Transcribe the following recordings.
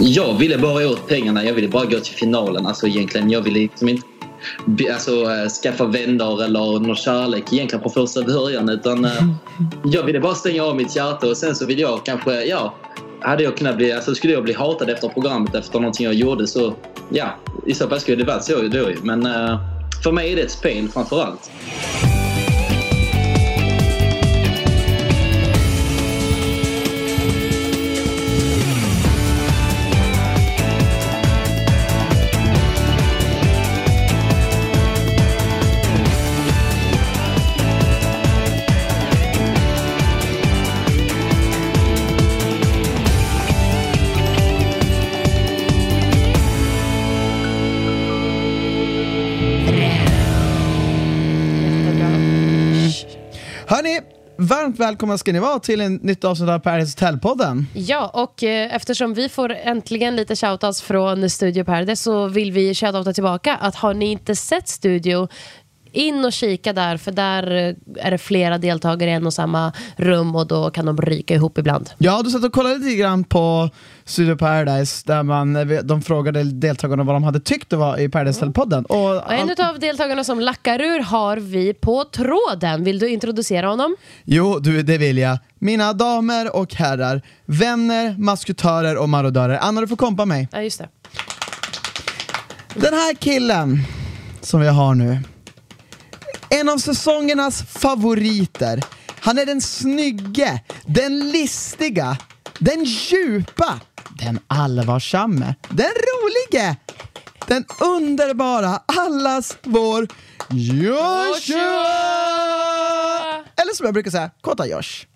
Jag ville bara åt pengarna. Jag ville bara gå till finalen. Alltså egentligen, jag ville liksom inte alltså, äh, skaffa vänner eller någon kärlek egentligen på första början. Utan äh, jag ville bara stänga av mitt hjärta och sen så vill jag kanske, ja, hade jag kunnat bli, alltså skulle jag bli hatad efter programmet efter någonting jag gjorde så ja, i så fall skulle det varit så då Men äh, för mig är det ett spel framför allt. Varmt välkomna ska ni vara till en nytt avsnitt av Paradise Hotel-podden. Ja, och eh, eftersom vi får äntligen lite shoutouts från Studio Paradise så vill vi shoutouta tillbaka att har ni inte sett Studio in och kika där, för där eh, är det flera deltagare i en och samma rum och då kan de ryka ihop ibland. Ja, du satt och kollade lite grann på Studio Paradise där man, eh, de frågade deltagarna vad de hade tyckt det var i Paradise Hotel-podden. Och, och en av deltagarna som lackar ur har vi på tråden. Vill du introducera honom? Jo, du, det vill jag. Mina damer och herrar, vänner, maskutörer och marodörer. Anna, du får kompa mig. Ja, just det. Den här killen som vi har nu, en av säsongernas favoriter. Han är den snygge, den listiga, den djupa, den allvarsamme, den rolige, den underbara, allas vår Joshua! Som jag brukar säga, Kåta Josh.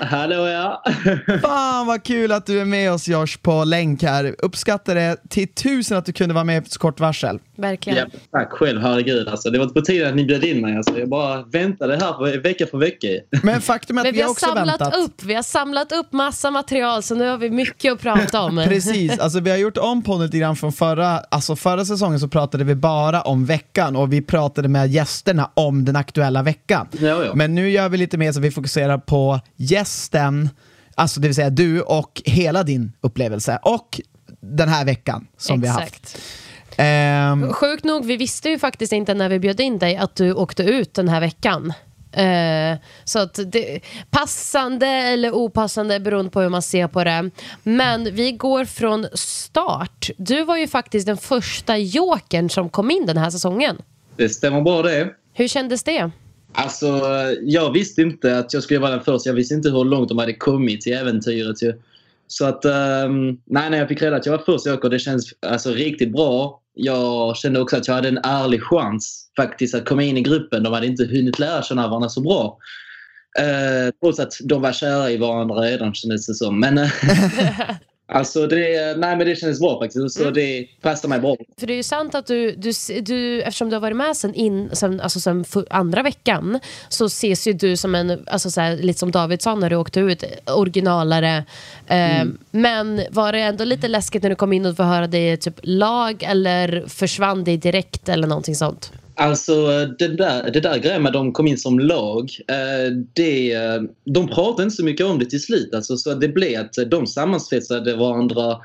Hallå ja! Fan vad kul att du är med oss Josh på länk här. Uppskattar det till tusen att du kunde vara med på så kort varsel. Verkligen. Ja, tack själv, herregud. Alltså, det var på tiden att ni bjöd in mig. Alltså. Jag bara väntade här för, vecka för vecka. Men faktum är att Men vi, vi har också samlat väntat. upp, vi har samlat upp massa material så nu har vi mycket att prata om. Precis, alltså vi har gjort om podden lite grann från förra, alltså förra säsongen så pratade vi bara om veckan och vi pratade med gästerna om den aktuella veckan. Ja, ja. Men nu gör vi lite mer så vi fokuserar på gästen, alltså det vill säga du och hela din upplevelse och den här veckan som vi har haft. Exakt. Ehm, Sjukt nog, vi visste ju faktiskt inte när vi bjöd in dig att du åkte ut den här veckan. Eh, så att det, passande eller opassande beroende på hur man ser på det. Men vi går från start. Du var ju faktiskt den första jokern som kom in den här säsongen. Det stämmer bra det. Hur kändes det? Alltså, jag visste inte att jag skulle vara den första. Jag visste inte hur långt de hade kommit till äventyret. Ju. Så att, um, nej, när jag fick reda att jag var första åker, det känns alltså, riktigt bra. Jag kände också att jag hade en ärlig chans faktiskt att komma in i gruppen. De hade inte hunnit lära känna varandra så bra. Uh, trots att de var kära i varandra redan kändes det som. Men, uh, Alltså det, nej men det kändes bra faktiskt. Så det passade mig bra. För det är ju sant att du, du, du eftersom du har varit med sen, in, sen, alltså sen för, andra veckan så ses ju du som en, alltså så här, lite som David sa när du åkte ut, originalare. Eh, Men var det ändå lite läskigt när du kom in och fick höra det i typ lag eller försvann det direkt eller någonting sånt? Alltså det där, det där grejen med att de kom in som lag, eh, det, eh, de pratade inte så mycket om det till slut. Alltså, så det blev att de sammansvetsade varandra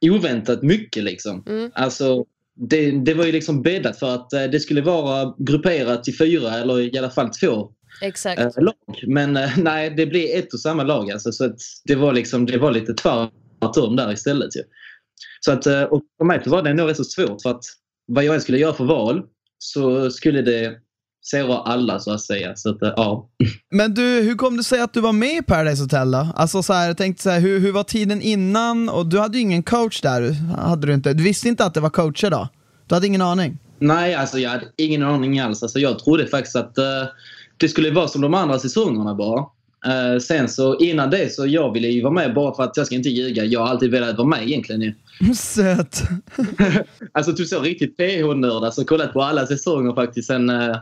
oväntat mycket. Liksom. Mm. Alltså, det, det var ju liksom bäddat för att eh, det skulle vara grupperat till fyra eller i alla fall två Exakt. lag. Men nej, det blev ett och samma lag. Alltså, så att det, var liksom, det var lite tvärtom där istället. Ju. Så att, och för mig var det nog rätt så svårt för att vad jag än skulle göra för val så skulle det såra alla så att säga. Så att, ja. Men du, hur kom det sig att du var med i Paradise Hotel då? Alltså så här, jag tänkte så här, hur, hur var tiden innan? Och du hade ju ingen coach där, hade du inte? Du visste inte att det var coacher då? Du hade ingen aning? Nej, alltså jag hade ingen aning alls. Alltså, jag trodde faktiskt att eh, det skulle vara som de andra säsongerna bara. Eh, sen så innan det så jag ville ju vara med bara för att jag ska inte ljuga. Jag har alltid velat vara med egentligen. Söt. Alltså du så riktigt PH-nörd. Alltså kollat på alla säsonger faktiskt sen eh,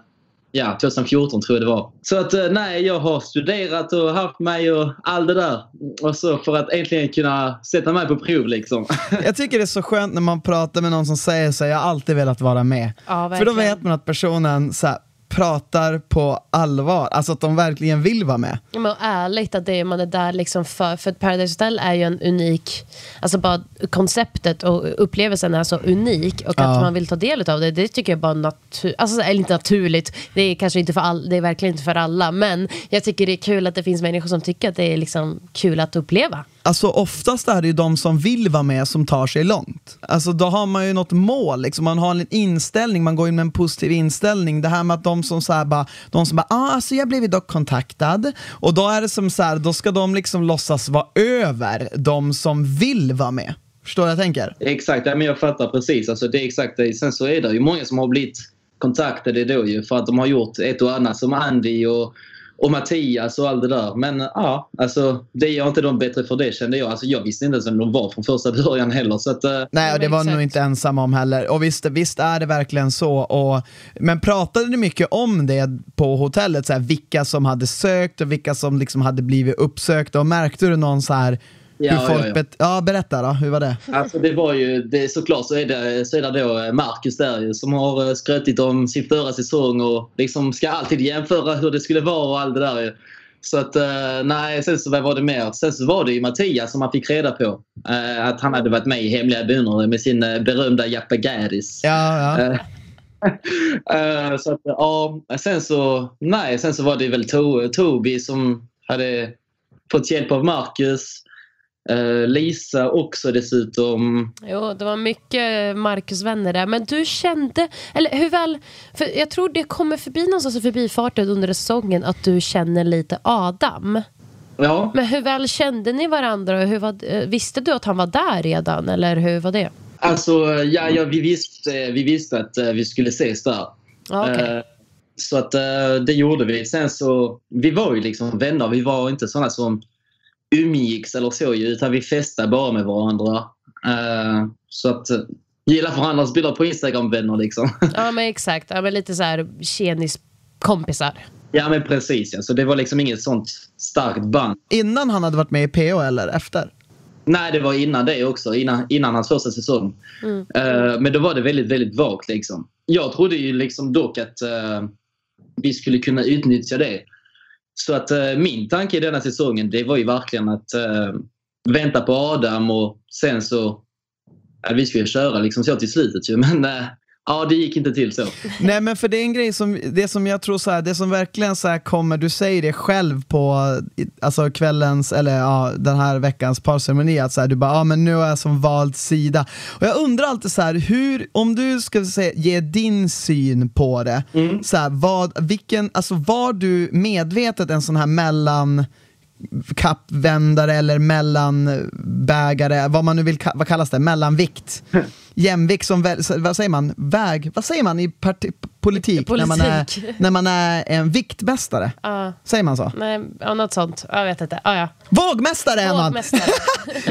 ja, 2014 tror jag det var. Så att eh, nej, jag har studerat och haft mig och allt det där. Och så för att äntligen kunna sätta mig på prov liksom. Jag tycker det är så skönt när man pratar med någon som säger så här, jag har alltid velat vara med. Ja, För då vet man att personen så här, pratar på allvar, alltså att de verkligen vill vara med. Ja, men ärligt att det, man är där liksom för, för Paradise Hotel är ju en unik, alltså bara konceptet och upplevelsen är så unik och Ja. att man vill ta del av det, det tycker jag bara naturligt, alltså eller inte naturligt, det är kanske inte för all, det är verkligen inte för alla, men jag tycker det är kul att det finns människor som tycker att det är liksom kul att uppleva. Alltså oftast är det ju de som vill vara med som tar sig långt. Alltså då har man ju något mål, liksom. man har en inställning, man går in med en positiv inställning. Det här med att de som så här bara, de som bara, ah, alltså jag blev dock kontaktad. Och då är det som så här, då ska de liksom låtsas vara över de som vill vara med. Förstår du vad jag tänker? Exakt, ja, men jag fattar precis. Alltså, det är exakt det. Sen så är det ju många som har blivit kontaktade då ju för att de har gjort ett och annat som Andy och, och Mattias och allt det där. Men ja, alltså det gör inte dem bättre för det kände jag. Alltså, jag visste inte ens vem de var från första början heller. Så att, eh, Nej, och det var exakt. nog inte ensam om heller. Och visst, visst är det verkligen så. Och, men pratade ni mycket om det på hotellet? Så här, vilka som hade sökt och vilka som liksom hade blivit uppsökta? Och märkte du någon så här, Ja, hur folk ja, ja. Bet- ja, berätta då, hur var det? Alltså det var ju, det, såklart så är det, så är det då Marcus där ju, som har eh, skrötit om sin förra säsong och liksom ska alltid jämföra hur det skulle vara och allt det där ju. Så att eh, nej, sen så var det mer? Sen så var det ju Mattias som man fick reda på. eh, att han hade varit med i Hemliga beundrare med sin eh, berömda Jappa Garis. Ja, ja. Eh, eh, så att ja, sen så, nej, sen så var det väl to, Tobi som hade fått hjälp av Marcus. Eh, Lisa också dessutom. Jo, det var mycket Marcus-vänner där. Men du kände, eller hur väl, för jag tror det kommer förbi någonstans i förbifarten under säsongen att du känner lite Adam. Ja, Men hur väl kände ni varandra hur var, eh, visste du att han var där redan eller hur var det? alltså ja, ja vi, visste, vi visste att eh, vi skulle ses där. Eh, så att det gjorde vi. Sen så, vi var ju liksom vänner. Vi var inte sådana som umgicks eller så ju, utan vi festade bara med varandra. Eh, så att eh, gilla varandras bilder på Instagram vänner liksom. Ja men exakt, ja, men lite så här tjenis-kompisar. ja men precis ja. Så det var liksom inget sånt starkt band. Innan han hade varit med i PO eller efter? Nej, det var innan det också. Innan, innan hans första säsong. Mm. Eh, men då var det väldigt, väldigt vagt. Liksom. Jag trodde ju liksom dock att eh, vi skulle kunna utnyttja det. Så att eh, min tanke i denna säsongen det var ju verkligen att eh, vänta på Adam och sen så... Ja, vi skulle köra liksom så till slutet ju, men eh, ja, det gick inte till så. Nej men för det är en grej som, det som jag tror så här, det som verkligen så här kommer, du säger det själv på alltså kvällens, eller ja, den här veckans parceremoni, att så här, du bara, ja men nu är jag som vald sida. Och jag undrar alltid så här, hur, om du ska säga, ge din syn på det, så här, vad, vilken, alltså var du medvetet en sån här mellan kappvändare eller mellanbägare, vad man nu vill, vad kallas det, mellanvikt. Jämvikt som, vad säger man, väg, vad säger man i parti, politik, När, man är, Politik. när man är en viktmästare? Ja, Säger man så? nej, ja, något sånt. Jag vet inte. Ja, ja. Vågmästare är man!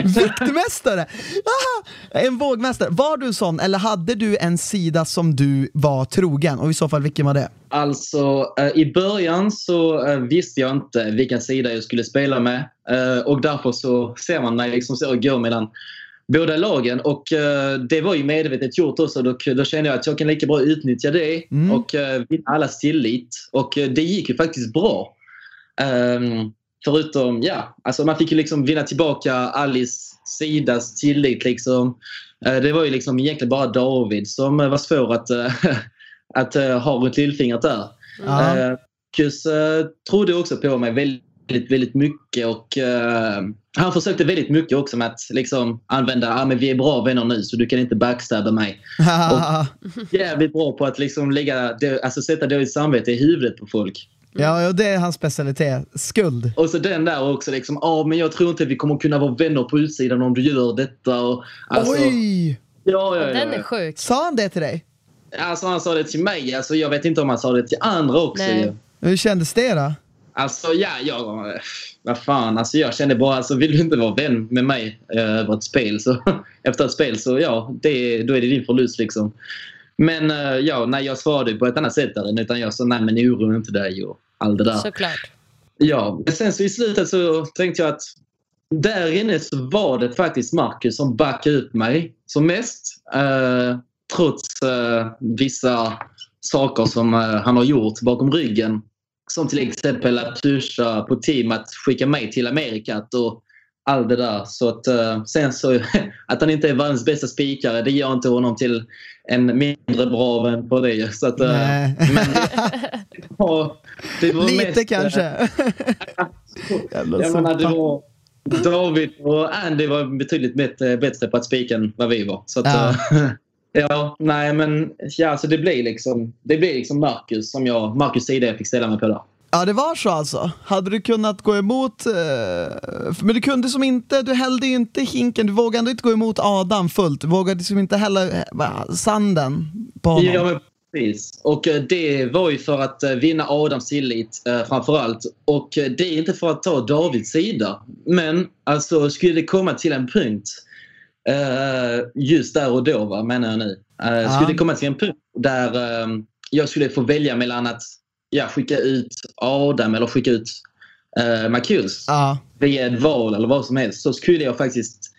Viktmästare! Aha! En vågmästare. Var du sån eller hade du en sida som du var trogen? Och i så fall vilken var det? Alltså, eh, i början så eh, visste jag inte vilken sida jag skulle spela med. Eh, och därför så ser man mig liksom så gå mellan båda lagen. Och eh, det var ju medvetet gjort också. Då, då kände jag att jag kan lika bra utnyttja det Mm. och eh, vinna allas tillit. Och eh, det gick ju faktiskt bra. Ehm, förutom, ja, alltså man fick ju liksom vinna tillbaka Alice sidas tillit. Liksom. Det var ju liksom egentligen bara David som var svår att, att ha runt lillfingret där. Eh, Marcus trodde också på mig väldigt, väldigt mycket och eh, han försökte väldigt mycket också med att liksom använda ah, men vi är bra vänner nu så du kan inte backstabba mig. Jävligt bra på att liksom lägga, alltså sätta dåligt samvete i huvudet på folk. ja, och det är hans specialitet. Skuld. Och så den där också liksom, ja men jag tror inte vi kommer kunna vara vänner på utsidan om du gör detta. Och, alltså, Oj! Ja, ja, ja, Den är sjuk. Sa han det till dig? Alltså han sa det till mig, alltså jag vet inte om han sa det till andra också. Nej. Hur kändes det då? Alltså ja, jag, vad fan, alltså jag kände bara, alltså vill du inte vara vän med mig eh, över ett spel så, efter ett spel så ja, det, då är det din förlust liksom. Men eh, ja, nej jag svarade på ett annat sätt där, utan jag sa nej men oroa inte dig och allt det där. Såklart. Ja, men sen så i slutet så tänkte jag att där inne så var det faktiskt Marcus som backade upp mig som mest. Eh, trots eh, vissa saker som uh, han har gjort bakom ryggen. Som till exempel att pusha på team att skicka mig till Amerikat och allt det där. Så att, uh, sen så att han inte är världens bästa spikare, det gör inte honom till en mindre bra vän på det. Så att, Nej. men, ja, det var Lite mest, kanske. Jävla Jag menar, det var David och Andy var betydligt bättre på att spika än vad vi var. Så att, Ja. ja. nej men ja, alltså det blir liksom, det blir liksom Marcus som jag, Marcus sida jag fick ställa mig på där. Ja, det var så alltså. Hade du kunnat gå emot... Eh, men du kunde som inte, du hällde ju inte hinken, du vågade ändå inte gå emot Adam fullt. Du vågade liksom inte hälla eh, sanden på honom. Ja, men precis. Och eh, det var ju för att eh, vinna Adams tillit eh, framför allt. Och eh, det är inte för att ta Davids sida. Men alltså skulle det komma till en punkt eh, just där och då, va, menar jag nu. Eh, Ja. Skulle det komma till en punkt där eh, jag skulle få välja mellan att ja, skicka ut Adam eller skicka ut eh, Marcus Ja. via ett val eller vad som helst så skulle jag faktiskt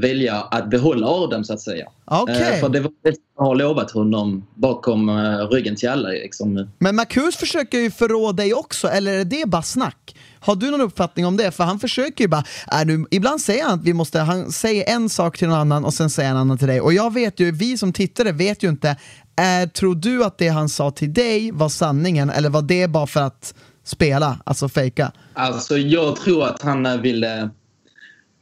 välja att behålla Adam så att säga. Eh, för det var det jag har lovat honom bakom ryggen till alla. Liksom. Men Marcus försöker ju förrå dig också, eller är det bara snack? Har du någon uppfattning om det? För han försöker ju bara, är du, ibland säger han att vi måste, han säger en sak till någon annan och sen säger han en annan till dig. Och jag vet ju, vi som tittare vet ju inte, är, tror du att det han sa till dig var sanningen eller var det bara för att spela, alltså fejka? Alltså jag tror att han eh, ville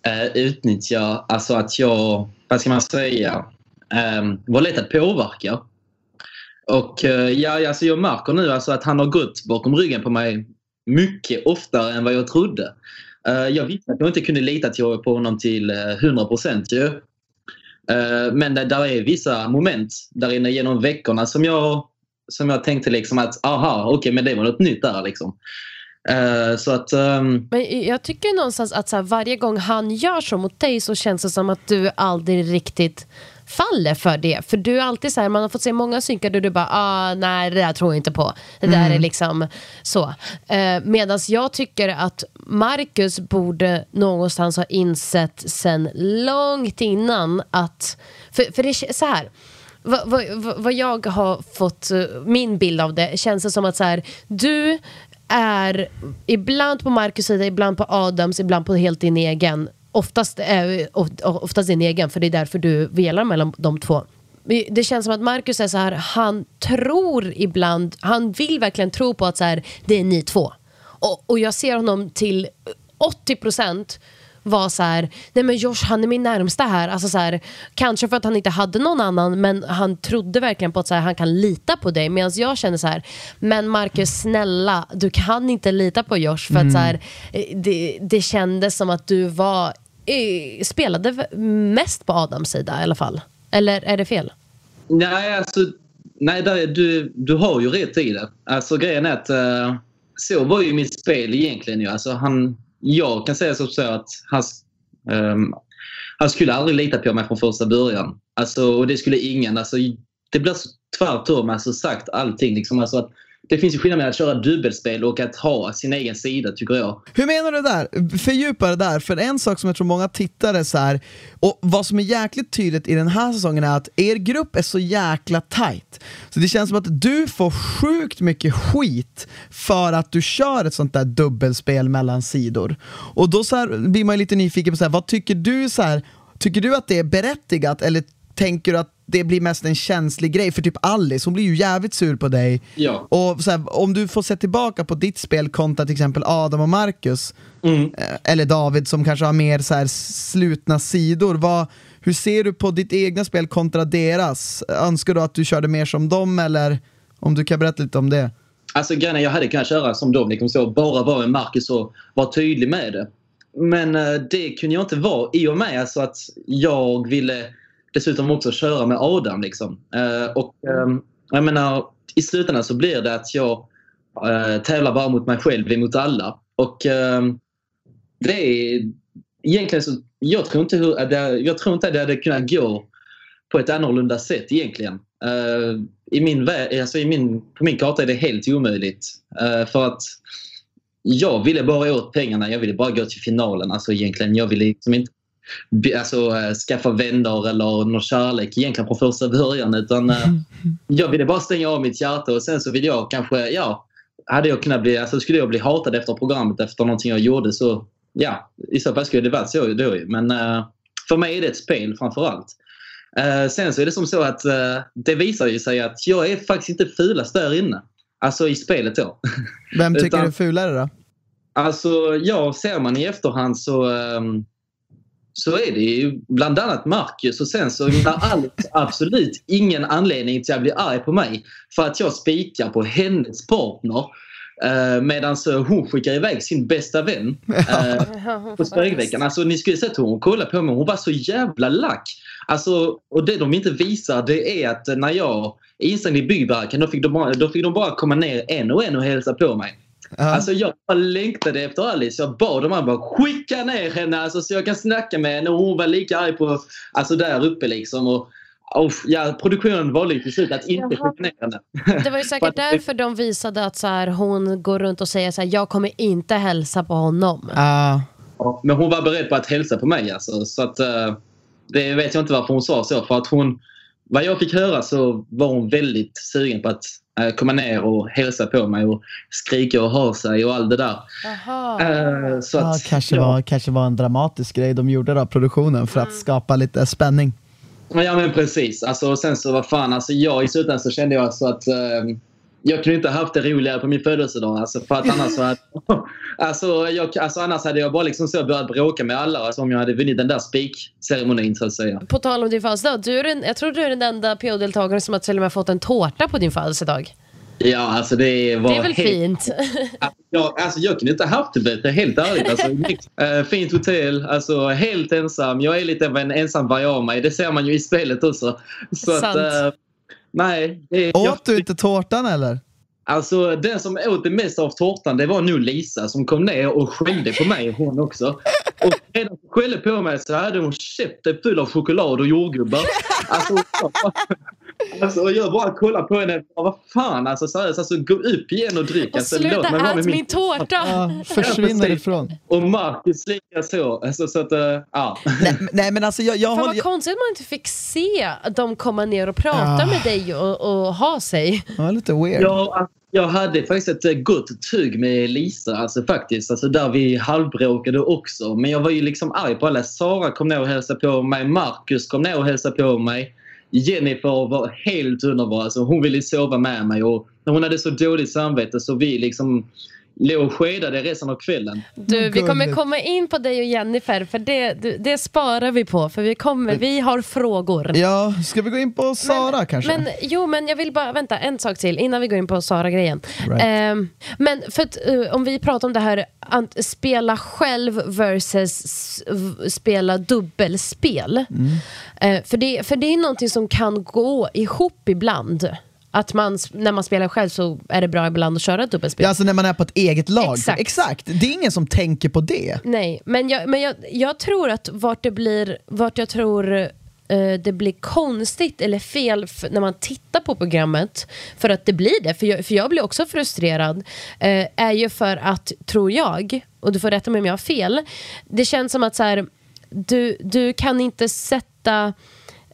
eh, utnyttja, alltså att jag, vad ska man säga, eh, var lätt att påverka. Och eh, ja, alltså jag märker nu alltså att han har gått bakom ryggen på mig mycket oftare än vad jag trodde. Eh, jag visste att jag inte kunde lita på honom till eh, 100 procent ju. Eh, men det där är vissa moment där inne genom veckorna som jag, som jag tänkte liksom att aha, okej men det var något nytt där liksom. Så att um... Men jag tycker någonstans att så här, varje gång han gör så mot dig så känns det som att du aldrig riktigt faller för det. För du är alltid så här, man har fått se många synkar där du bara, ah, nej det där tror jag inte på. Det där är liksom så. Eh, Medan jag tycker att Marcus borde någonstans ha insett sen långt innan att, för, för det är så här, vad, vad, vad- vad jag har fått, eh, min bild av det, känns det som att så här, du är ibland på Marcus sida, ibland på Adams, ibland på helt din egen. Oftast, eh, oftast din egen, för det är därför du velar mellan de två. Det känns som att Marcus är så här, han tror ibland, han vill verkligen tro på att så här, det är ni två. Och, och jag ser honom till 80 procent var så här, nej men Josh han är min närmsta här. Alltså så här, kanske för att han inte hade någon annan men han trodde verkligen på att så här, han kan lita på dig. Medan jag känner så här, men Marcus snälla, du kan inte lita på Josh för att så här, eh, det, det kändes som att du var, eh, spelade mest på Adams sida i alla fall. Eller är det fel? Nej, alltså, nej där, är- du, du har ju rätt i det. Alltså grejen är att eh, så var ju mitt spel egentligen. Ju. Alltså, han, jag kan säga som så att han, um, han skulle aldrig lita på mig från första början. Alltså, och det skulle ingen. Alltså, det blir så tvärtom alltså, sagt allting. Liksom. Alltså, att det finns ju skillnad mellan att köra dubbelspel och att ha sin egen sida tycker jag. Hur menar du där? Fördjupa det där, för en sak som jag tror många tittare så här, och vad som är jäkligt tydligt i den här säsongen är att er grupp är så jäkla tight. Så det känns som att du får sjukt mycket skit för att du kör ett sånt där dubbelspel mellan sidor. Och då så här blir man ju lite nyfiken på så här, vad tycker du så här, tycker du att det är berättigat eller tänker du att det blir mest en känslig grej? För typ Alice, hon blir ju jävligt sur på dig. Ja. Och så här, om du får se tillbaka på ditt spel kontra till exempel Adam och Marcus, Mm. eh, eller David som kanske har mer så här slutna sidor, vad, hur ser du på ditt egna spel kontra deras? Önskar du att du körde mer som dem eller om du kan berätta lite om det? Alltså grejen jag hade kunnat köra som dem, liksom så, bara vara en Marcus och vara tydlig med det. Men eh, det kunde jag inte vara i och med alltså, att jag ville dessutom också köra med Adam. Liksom. Eh, och eh, jag menar, i slutändan så blir det att jag eh, tävlar bara mot mig själv emot alla. Och eh, det är egentligen så, jag tror inte, hur, jag tror inte att det hade kunnat gå på ett annorlunda sätt egentligen. Eh, i min, alltså i min, på min karta är det helt omöjligt. Eh, för att jag ville bara åt pengarna. Jag ville bara gå till finalen. Alltså egentligen, jag ville liksom inte... alltså, eh, skaffa vänner eller någon kärlek egentligen från första början. Utan eh, jag ville bara stänga av mitt hjärta och sen så vill jag kanske, ja, hade jag kunnat bli, alltså skulle jag bli hatad efter programmet efter någonting jag gjorde så ja, i så fall skulle det varit så då ju. Men eh, för mig är det ett spel framför allt. Eh, sen så är det som så att eh, det visar ju sig att jag är faktiskt inte fulast där inne. Alltså i spelet då. Vem tycker Utan- du är fulare då? Alltså, ja, ser man i efterhand så, ehm, så är det ju bland annat Marcus och sen så har allt absolut ingen anledning till att bli arg på mig för att jag spikar på hennes partner eh, medan hon skickar iväg sin bästa vän eh, på spögveckan. Alltså ni skulle sett hur hon kollade på mig. Hon var så jävla lack. Alltså, och det de inte visar det är att när jag är instängd i byggverken då fick, de bara, då fick de bara komma ner en och en och hälsa på mig. Ja. Alltså jag bara längtade efter Alice. Jag bad dem att bara skicka ner henne alltså, så jag kan snacka med henne. Och hon var lika arg på, alltså där uppe liksom. Och, och, ja, produktionen valde till slut att inte Jaha. skicka ner henne. Det var ju säkert därför de visade att så här, hon går runt och säger så här, jag kommer inte hälsa på honom. Ja. Men hon var beredd på att hälsa på mig alltså. Så att, eh, det vet jag inte varför hon sa så. För att hon, vad jag fick höra så var hon väldigt sugen på att komma ner och hälsa på mig och skrika och ha sig och allt det där. Jaha. Eh, så Ja, att, kanske, ja. var, kanske var en dramatisk grej de gjorde då, produktionen, för att skapa lite spänning. Ja men precis. Alltså, och sen så vad fan, alltså, jag i slutändan så kände jag så att eh, jag kunde inte ha haft det roligare på min födelsedag. Alltså, för att annars, att, alltså, jag, alltså, annars hade jag bara liksom så börjat bråka med alla alltså, om jag hade vunnit den där spikceremonin så att säga. På tal om din födelsedag, du är den, jag tror du är den enda PO-deltagaren som har till och med fått en tårta på din födelsedag. Ja, alltså det var Det är väl helt... fint? Jag, alltså, jag kunde inte ha haft det bättre, helt ärligt. Alltså, eh, fint hotell, alltså, helt ensam. Jag är lite av en ensam varg av mig. Det ser man ju i spelet också. Så Sant. att, eh, nej. Det, Åt jag, du inte tårtan eller? Alltså den som åt det mesta av tårtan det var nog Lisa som kom ner och skällde på mig hon också. Och redan skällde på mig så hade hon käften full av choklad och jordgubbar. Alltså, alltså och jag bara kollade på henne och vad fan alltså seriöst alltså gå upp igen och drick. Och Alltså, sluta ät min tårta! Ja, försvinner precis. ifrån. Och Marcus lika så. Alltså, så att, uh, ja. Nej, men- nej men alltså jag, jag Fan håller... vad konstigt att man inte fick se dem komma ner och prata Ah. med dig och, och ha sig. var lite weird. Jag, jag hade faktiskt ett eh, gott tugg med Lisa, alltså faktiskt. Alltså där vi halvbråkade också. Men jag var ju liksom arg på alla. Sara kom ner och hälsade på mig. Marcus kom ner och hälsade på mig. Jennifer var helt underbar. Alltså hon ville sova med mig och hon hade så dåligt samvete så vi liksom låg och skedade resten av kvällen. Du, vi kommer komma in på dig och Jennifer för det, det sparar vi på för vi, kommer, vi har frågor. Ja, ska vi gå in på Sara kanske? Men jo, men jag vill bara, vänta, en sak till innan vi går in på Sara-grejen. Right. Ehm, men för att, eh, om vi pratar om det här att spela själv versus spela dubbelspel. Eh, för, det, för det är någonting som kan gå ihop ibland. Att man, när man spelar själv så är det bra ibland att köra dubbelspel. Ja, alltså när man är på ett eget lag. Exakt. Exakt. Det är ingen som tänker på det. Nej, men jag, men jag, jag tror att vart det blir, vart jag tror eh, det blir konstigt eller fel när man tittar på programmet, för att det blir det, för jag, för jag blir också frustrerad, eh, är ju för att, tror jag, och du får rätta mig om jag har fel, det känns som att så här, du, du kan inte sätta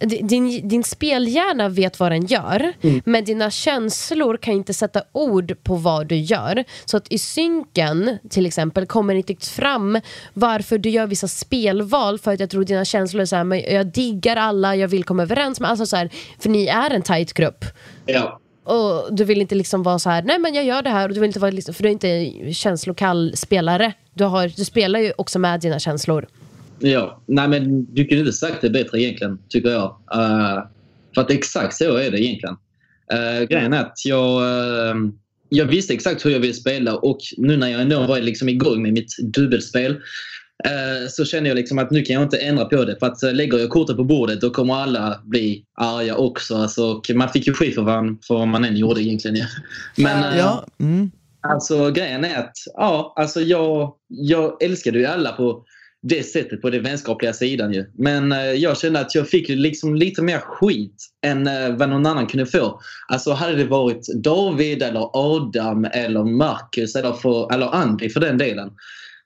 din, din spelhjärna vet vad den gör, men dina känslor kan inte sätta ord på vad du gör. Så att i synken, till exempel, kommer inte riktigt fram varför du gör vissa spelval, för att jag tror dina känslor är så här, men jag diggar alla, jag vill komma överens med alltså så här, för ni är en tight grupp. Ja. Och du vill inte liksom vara så här, nej men jag gör det här, och du vill inte vara, liksom, för du är inte känslokall spelare. Du, har, du spelar ju också med dina känslor. Ja, nej men du kunde inte sagt det bättre egentligen, tycker jag. Eh, för att exakt så är det egentligen. Uh, grejen är att jag, eh, jag visste exakt hur jag ville spela och nu när jag ändå var liksom igång med mitt dubbelspel så känner jag liksom att nu kan jag inte ändra på det. För att lägger jag kortet på bordet då kommer alla bli arga också. Alltså, man fick ju skit för vad, för vad man än gjorde egentligen. Ja. Men, Ja, mm. Alltså grejen är att ja, alltså jag, jag älskade ju alla på det sättet på den vänskapliga sidan ju. Men eh, jag kände att jag fick liksom lite mer skit än eh, vad någon annan kunde få. Alltså hade det varit David eller Adam eller Marcus eller, för, eller Andy för den delen.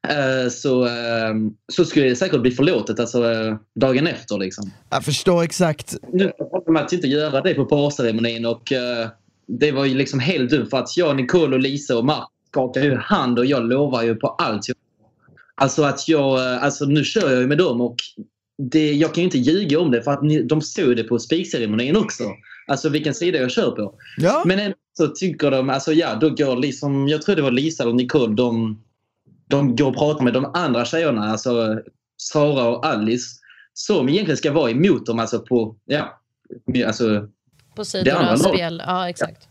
eh, så, eh, så skulle det säkert bli förlåtet alltså, eh, dagen efter. Liksom. Jag förstår exakt. Nu pratar man att inte göra det på parceremonin och det var ju liksom helt dumt för att jag, Nicole och Lisa och Mark skakar ju hand och jag lovar ju på allt. Alltså att jag, eh, alltså nu kör jag ju med dem och det, jag kan ju inte ljuga om det för att ni, de såg det på spikceremonin också. Alltså vilken sida jag kör på. Ja. Men ändå så tycker de, alltså ja, då går liksom, jag tror det var Lisa och Nicole, de, de går och pratar med de andra tjejerna, alltså Sara och Alice, som egentligen ska vara emot dem, alltså på, ja, alltså På sidorna av spel. Ja, exakt.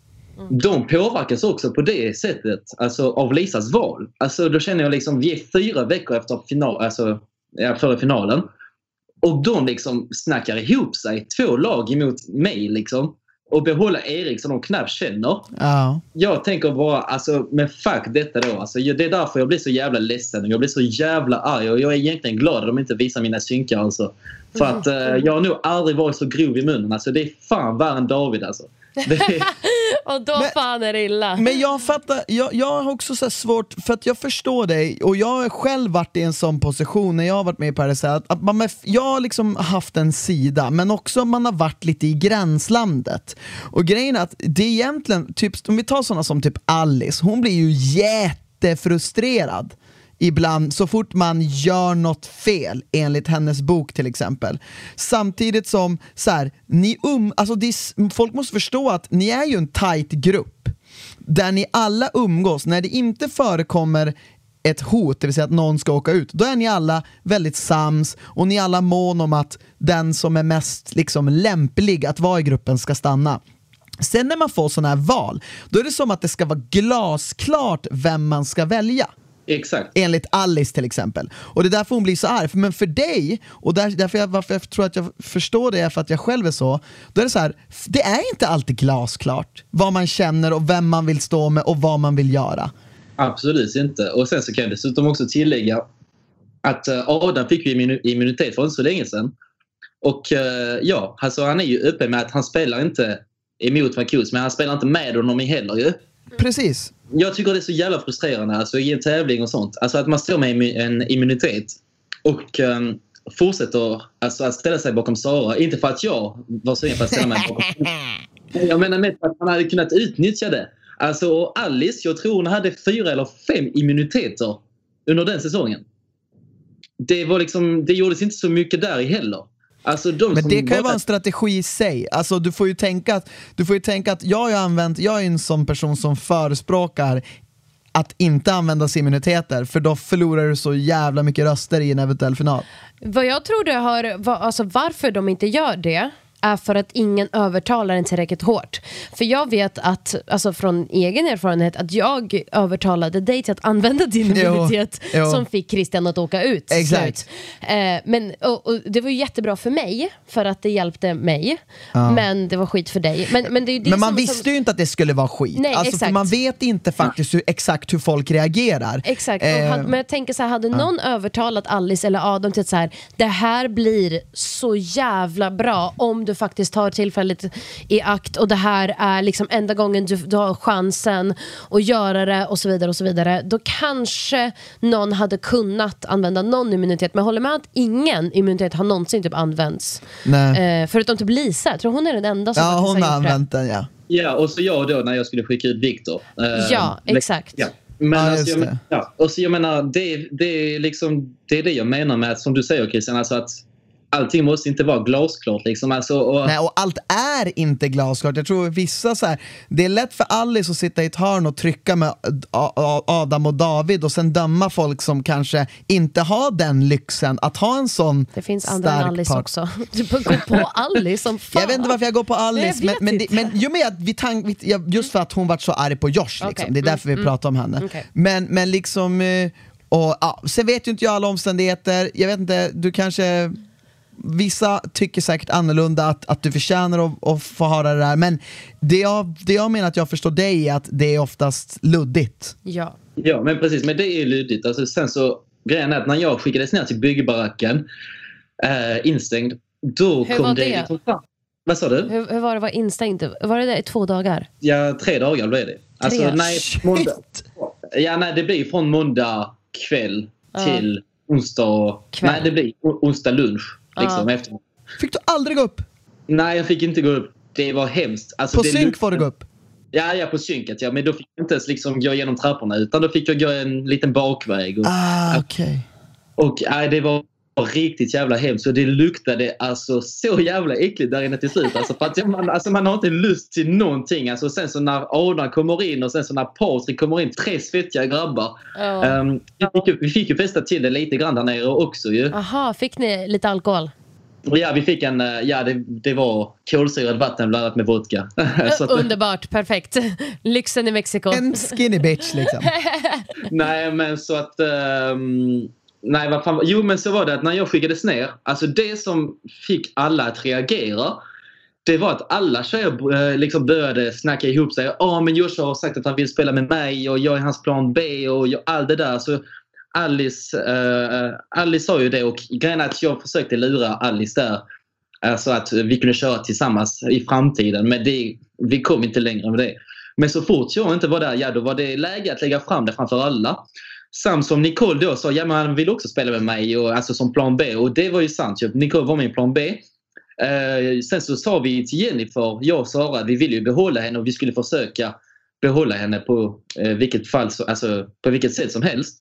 De påverkas också på det sättet, alltså av Lisas val. Alltså då känner jag liksom, vi är fyra veckor efter final, alltså, ja, före finalen. Och de liksom snackar ihop sig, två lag emot mig liksom. Och behålla Erik som de knappt känner. Ja. Jag tänker bara, alltså, men fuck detta då. Alltså, det är därför jag blir så jävla ledsen och jag blir så jävla arg. Och jag är egentligen glad att de inte visar mina synkar alltså. För att eh, jag har nog aldrig varit så grov i munnen. Alltså, det är fan värre än David alltså. Det är, Och då Men- fan är det illa. Men jag fattar, jag, jag har också så svårt, för att jag förstår dig och jag har själv varit i en sån position när jag har varit med i Paradise att, att man, jag har liksom haft en sida men också man har varit lite i gränslandet. Och grejen är att det är egentligen, typ, om vi tar såna som typ Alice, hon blir ju jättefrustrerad ibland så fort man gör något fel enligt hennes bok till exempel. Samtidigt som så här, ni um, alltså är, folk måste förstå att ni är ju en tight grupp där ni alla umgås, när det inte förekommer ett hot, det vill säga att någon ska åka ut, då är ni alla väldigt sams och ni är alla mån om att den som är mest liksom, lämplig att vara i gruppen ska stanna. Sen när man får sådana här val, då är det som att det ska vara glasklart vem man ska välja exakt. enligt Alice till exempel. Och det är därför hon blir så arg. Men för dig, och där, därför jag, varför jag tror att jag förstår det är för att jag själv är så, då är det så här, det är inte alltid glasklart vad man känner och vem man vill stå med och vad man vill göra. Absolut inte. Och sen så kan jag dessutom också tillägga att eh, Adam fick ju immu- immunitet för inte så länge sedan. Och eh, ja, alltså han är ju öppen med att han spelar inte emot Marcus, men han spelar inte med honom heller ju. Precis. Jag tycker det är så jävla frustrerande alltså, i en tävling och sånt. Alltså att man står med en immunitet och um, fortsätter alltså, att ställa sig bakom Sara. Inte för att jag var sugen på att ställa mig bakom Jag menar med att han hade kunnat utnyttja det. Alltså Alice, jag tror hon hade fyra eller fem immuniteter under den säsongen. Det, var liksom, det gjordes inte så mycket där heller. Alltså de Men det kan ju vara en strategi i sig. Alltså, du, får ju tänka att, du får ju tänka att jag har använt, jag är en sån person som förespråkar att inte använda immuniteter för då förlorar du så jävla mycket röster i en eventuell final. Vad jag tror det har, alltså varför de inte gör det är för att ingen övertalar en tillräckligt hårt. För jag vet att, alltså från egen erfarenhet, att jag övertalade dig till att använda din immunitet som fick Christian att åka ut. Exakt. Eh, men, och, och det var ju jättebra för mig, för att det hjälpte mig. Men det var skit för dig. Men, men, det det Men man som, visste som, ju inte att det skulle vara skit. Nej, alltså, för exakt. man vet inte faktiskt hur, exakt hur folk reagerar. Exakt, Eh, hade, men jag tänker så här, hade någon övertalat Alice eller Adam till att så här, det här blir så jävla bra om du faktiskt tar tillfället i akt och det här är liksom enda gången du, du har chansen att göra det och så vidare och så vidare. Då kanske någon hade kunnat använda någon immunitet, men jag håller med att ingen immunitet har någonsin typ använts. Nej. Eh, förutom typ Lisa, jag tror hon är den enda som ja, faktiskt hon har det. använt den ja. Ja, och så jag då när jag skulle skicka ut Viktor. Eh, Ja, exakt. Ja. Men Ja, alltså, jag, det. men- ja, och så jag menar, det, det, är liksom, det är det jag menar med som du säger Christian, alltså att allting måste inte vara glasklart. Liksom. Alltså, och, Nej, och allt är inte glasklart. Jag tror vissa så här, det är lätt för Alice att sitta i ett hörn och trycka med Adam och David och sen döma folk som kanske inte har den lyxen att ha en sån Det finns andra än stark Alice part. också. Du får gå på Alice som fan. Jag vet inte varför jag går på Alice, men, men, det, men jo, men att vi tank, just för att hon vart så arg på Josh. Liksom. Okej, Det är därför vi pratar om henne. Okej. Men, men liksom, eh, och, ja, sen vet ju inte jag alla omständigheter. Jag vet inte, du kanske Vissa tycker säkert annorlunda att, att du förtjänar att, att få höra det där men det jag, det jag menar att jag förstår dig är att det är oftast luddigt. Ja. Ja, men precis. Men det är luddigt. Alltså, sen så, grejen är att när jag skickades ner till byggbaracken eh, instängd, då Hur kom det... det? liksom fram- Vad sa du? Hur, hur var det att vara instängd? Var det där i två dagar? Ja, tre dagar blev det. Alltså, Tre? nej, måndag, ja, nej, det blir från måndag kväll till onsdag... Kväll. Nej, det blir onsdag lunch. Liksom, efter. Fick du aldrig gå upp? Nej, jag fick inte gå upp. Det var hemskt. Alltså, På det synk får du gå upp. Ja, ja, på synket. Ja. Men då fick jag inte ens liksom gå igenom trapporna utan då fick jag gå en liten bakväg. Och, Ah, okej. och nej, det var riktigt jävla hemskt. Och det luktade alltså så jävla äckligt där inne till slut. Alltså, för att man, alltså, man har inte lust till någonting. Alltså, sen så när Adam kommer in och sen så när Patrik kommer in, tre svettiga grabbar. Ja. Ehm, vi, fick ju, vi fick ju festa till det lite grann där nere också ju. Aha, fick ni lite alkohol? Ja, vi fick en, eh, ja det, det var kolsyrat vatten blandat med vodka. så att, Underbart, perfekt. Lyxen i Mexiko. En skinny bitch liksom. nej, men så att... ehm, nej, vad fan, jo, men så var det att när jag skickades ner, alltså det som fick alla att reagera, det var att alla tjejer eh, liksom började snacka ihop sig. Ja, men Joshua har sagt att han vill spela med mig och jag är hans plan B och jag, allt det där. Så Alice, uh, Alice sa ju det och grejen är att jag försökte lura Alice där. Alltså att vi kunde köra tillsammans i framtiden. Men det, vi kom inte längre med det. Men så fort jag inte var där, ja då var det läge att lägga fram det framför alla. Samt som Nicole då sa, ja men han vill också spela med mig, och, alltså som plan B. Och det var ju sant. Nicole var min plan B. Eh, sen så sa vi till Jennifer, jag och Sara, vi ville ju behålla henne och vi skulle försöka behålla henne på, eh, vilket fall, så, alltså, på vilket sätt som helst.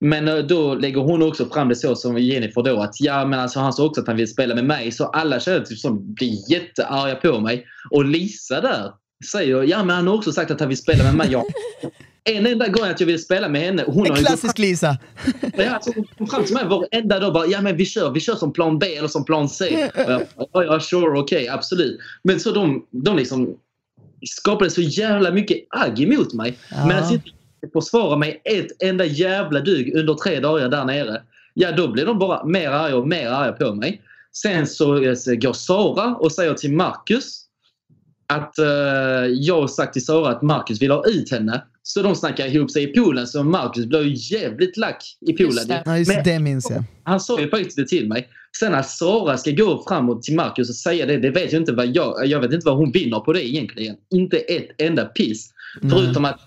Men eh, då lägger hon också fram det så som Jennifer då att ja men alltså han sa också att han vill spela med mig så alla tjejer typ som blir jättearga på mig. Och Lisa där säger ja men han har också sagt att han vill spela med mig. Ja. en enda gång att jag vill spela med henne. Hon En har ju klassisk Lisa. Ja, alltså, hon kom fram till mig varenda dag bara, ja men vi kör, vi kör som plan B eller som plan C. Och jag, ja, ja, sure, okej, absolut. Men så de, de liksom skapade så jävla mycket agg emot mig. Ja. Men att inte försvara mig ett enda jävla dugg under tre dagar där nere. Ja, då blir de bara mer arga och mer arga på mig. Sen så eh, går Sara och säger till Marcus att eh, jag har sagt till Sara att Marcus vill ha ut henne. Så de snackar ihop sig i poolen så Marcus blir ju jävligt lack i poolen. Just det. Ja, just det minns jag. han sa ju faktiskt det till mig. Sen att Sara ska gå framåt till Marcus och säga det, det vet jag inte vad jag... Jag vet inte vad hon vinner på det egentligen. Inte ett enda piss. Förutom att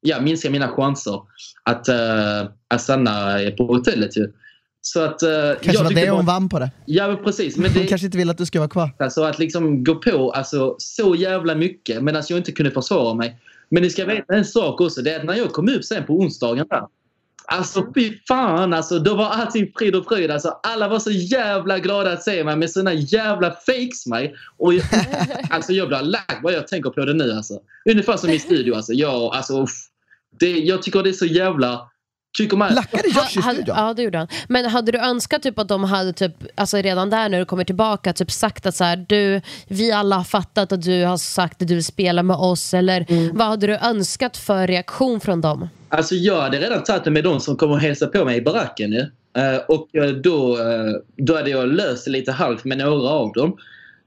ja, minska mina chanser att, uh, att stanna på hotellet ju. Så att... Uh, Kanske var det hon vann på det. Ja, men precis. Men Hon det, kanske inte vill att du ska vara kvar. Alltså att liksom gå på alltså, så jävla mycket medan jag inte kunde försvara mig. Men ni ska veta en sak också. Det är att när jag kom upp sen på onsdagen där. Alltså fy fan alltså. Då var allting frid och fröjd. Alltså, alla var så jävla glada att se mig med sina jävla fakes mig. Och jag, alltså jag blir lack vad jag tänker på det nu alltså. Ungefär som i studio alltså. Jag, alltså uff. det, jag tycker det är så jävla... Tycker man... Lackade Josh i studion? Ja, det gjorde han. Men hade du önskat typ att de hade typ, alltså redan där när du kommer tillbaka typ sagt att så här, du, vi alla har fattat att du har sagt att du vill spela med oss eller Mm. vad hade du önskat för reaktion från dem? Alltså jag hade redan tagit det med de som kommer och hälsa på mig i baracken nu. Eh, och eh, då, eh, då hade jag löst det lite halvt med några av dem.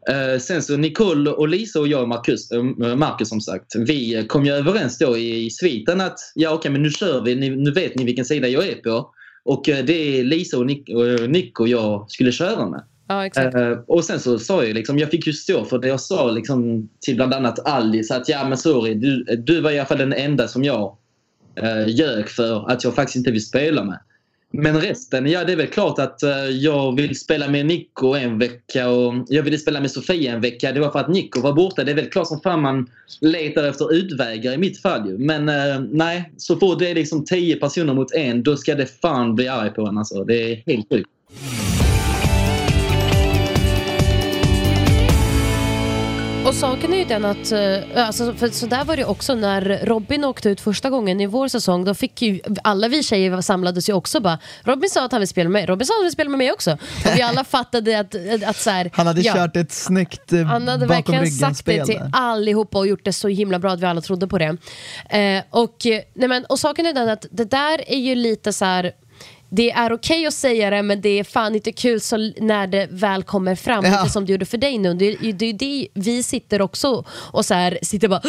Eh, sen så Nicole och Lisa och jag och Marcus, eh, Marcus som sagt. Vi kom ju överens då i, i sviten att ja okej men nu kör vi. Nu vet ni vilken sida jag är på. Och eh, det är Lisa och Nick, och Nick och jag skulle köra med. Ja, exakt. Och sen så sa jag liksom, jag fick ju stå för det jag sa liksom till bland annat Alice att ja men sorry, du, du var i alla fall den enda som jag uh, ljög för att jag faktiskt inte vill spela med. Men resten, ja det är väl klart att eh, jag vill spela med Nico en vecka och jag ville spela med Sofia en vecka. Det var för att Nico var borta. Det är väl klart som fan man letar efter utvägar i mitt fall ju. Men eh, nej, så fort det är liksom tio personer mot en då ska det fan bli arg på en alltså. Det är helt sjukt. Och saken är ju den att, eh, alltså, för så där var det också när Robin åkte ut första gången i vår säsong. Då fick ju, alla vi tjejer samlades ju också bara, Robin sa att han vill spela med mig, Robin sa att han vill spela med mig också. Och vi alla fattade att, att så här, Han hade ja, kört ett snyggt eh, Han hade bakom verkligen sagt det ryggen-spel. till allihopa och gjort det så himla bra att vi alla trodde på det. Eh, och, nej men, och saken är den att det där är ju lite så här det är okej att säga det men det är fan inte kul så när det väl kommer fram, Ja. lite som det gjorde för dig nu. Det är ju det, vi sitter också och så här, sitter bara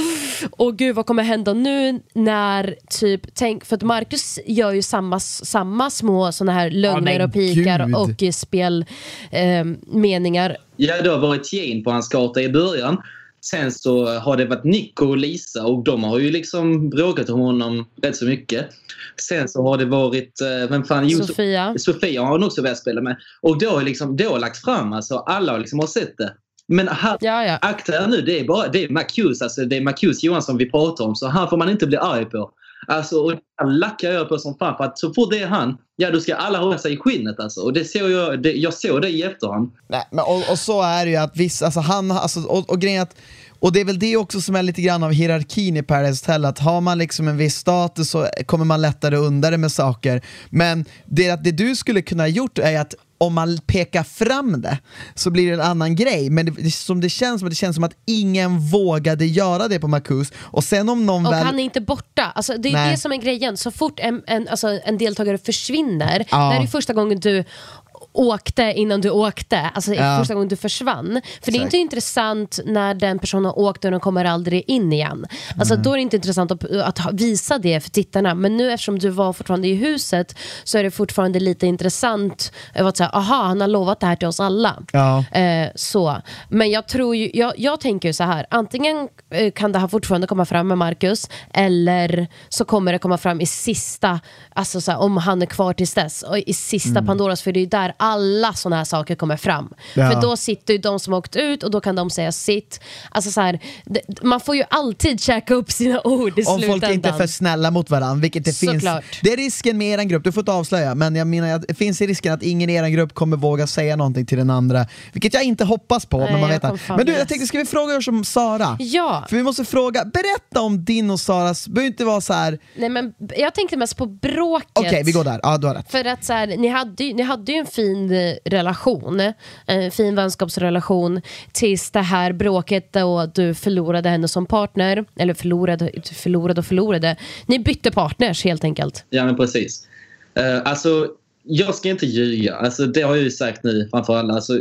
åh gud vad kommer hända nu när typ, tänk, för att Marcus gör ju samma, samma små såna här lögner och pikar gud. och eh, spelmeningar. Eh, meningar. Ja, det har varit gen på hans karta i början. Sen så har det varit Nico och Lisa och de har ju liksom bråkat om honom rätt så mycket. Sen så har det varit, eh, vem fan? Sofia. Sofia har hon också velat spela med. Och då har liksom, det har lagt fram, alltså alla har liksom har sett det. Men här, Ja, ja. akta er nu, det är bara det är Marcus, alltså det är Marcus Johansson vi pratar om. Så han får man inte bli arg på. Alltså, och det lackar jag på som fan. För att så fort det är han, ja då ska alla hålla sig i skinnet alltså. Och det såg jag, det, jag såg det i efterhand. Nej, men och, och så är det ju att vissa, alltså han, alltså, och, och grejen är att och det är väl det också som är lite grann av hierarkin i Paradise Hotel, att har man liksom en viss status så kommer man lättare undan det med saker. Men det, det du skulle kunna ha gjort är att om man pekar fram det så blir det en annan grej. Men det, det, som det, känns som, det känns som att ingen vågade göra det på Marcus. Och sen om någon Och väl... han är inte borta. Alltså, det är Nej. det som är grejen. Så fort en, en, alltså, en deltagare försvinner, Ja. det här är första gången du åkte innan du åkte, alltså Ja. första gången du försvann. För det är inte intressant när den personen har åkt och den kommer aldrig in igen. Alltså, Då är det inte intressant att, att visa det för tittarna. Men nu eftersom du var fortfarande i huset så är det fortfarande lite intressant över att säga, aha, han har lovat det här till oss alla. Ja. Eh, så. Men jag tror ju, jag, jag tänker ju så här, antingen eh, kan det här fortfarande komma fram med Marcus eller så kommer det komma fram i sista, alltså så här, om han är kvar tills dess, och i sista Pandoras, för det är ju där alla sådana här saker kommer fram. Ja. För då sitter ju de som har åkt ut och då kan de säga sitt. Alltså så här, man får ju alltid käka upp sina ord i Om folk inte är för snälla mot varandra, vilket det finns. Såklart. Det är risken med eran grupp, du får inte avslöja, men jag menar det finns risken att ingen i eran grupp kommer våga säga någonting till den andra, vilket jag inte hoppas på. Nej, men man vet att. Men du, jag tänkte, ska vi fråga oss om Sara? Ja. För vi måste fråga, berätta om din och Saras, det behöver inte vara så här. Nej, men jag tänkte mest på bråket. okej vi går där, ja du har rätt. För att så här, ni, hade, ni hade ju en fin eh, relation, en fin vänskapsrelation tills det här bråket då du förlorade henne som partner. Eller förlorade, förlorade och förlorade. Ni bytte partners helt enkelt. Ja, men precis. Uh, alltså, jag ska inte ljuga. Alltså, det har jag ju sagt nu framför alla. Alltså,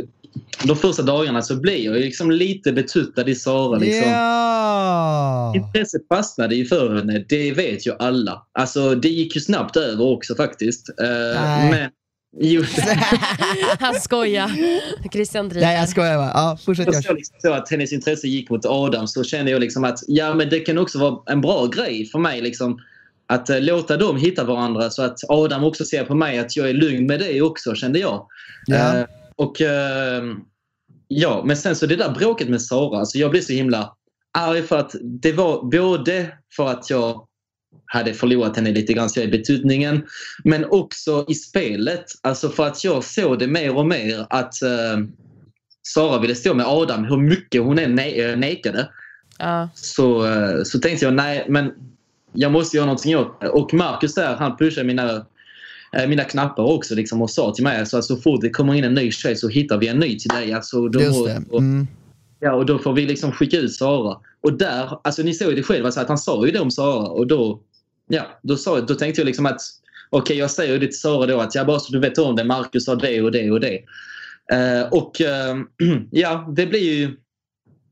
de första dagarna så blev jag liksom lite betuttad i Sara. Liksom. Ja! Intresset fastnade ju för henne, det vet ju alla. Alltså, det gick ju snabbt över också faktiskt. Eh, Nej. men, jo, Han skojar. Christian driver. Nej jag skojar bara, ja, fortsätt jag liksom så att hennes intresse gick mot Adam så kände jag liksom att ja, men det kan också vara en bra grej för mig. Liksom, att eh, låta dem hitta varandra så att Adam också ser på mig att jag är lugn med det också, kände jag. Ja. Eh, och eh, ja, men sen så det där bråket med Sara, alltså jag blev så himla arg för att det var både för att jag hade förlorat henne lite grann så i betydningen. Men också i spelet. Alltså för att jag såg det mer och mer att eh, Sara ville stå med Adam hur mycket hon än ne- eh, nekade. Ja. Så, eh, så tänkte jag nej men jag måste göra någonting åt det. Och Marcus där han pushade mina, eh, mina knappar också liksom, och sa till mig alltså, att så fort det kommer in en ny tjej så hittar vi en ny till dig. Alltså, då Just det. och- Mm. Ja, och då får vi liksom skicka ut Sara. Och där, alltså ni såg ju det själva, alltså att han sa ju det om Sara och då, ja, då, sa, då tänkte jag liksom att okej, okay, jag säger det till Sara då att jag bara så du vet om det, Marcus sa det och det och det. Uh, och uh, ja, det blir ju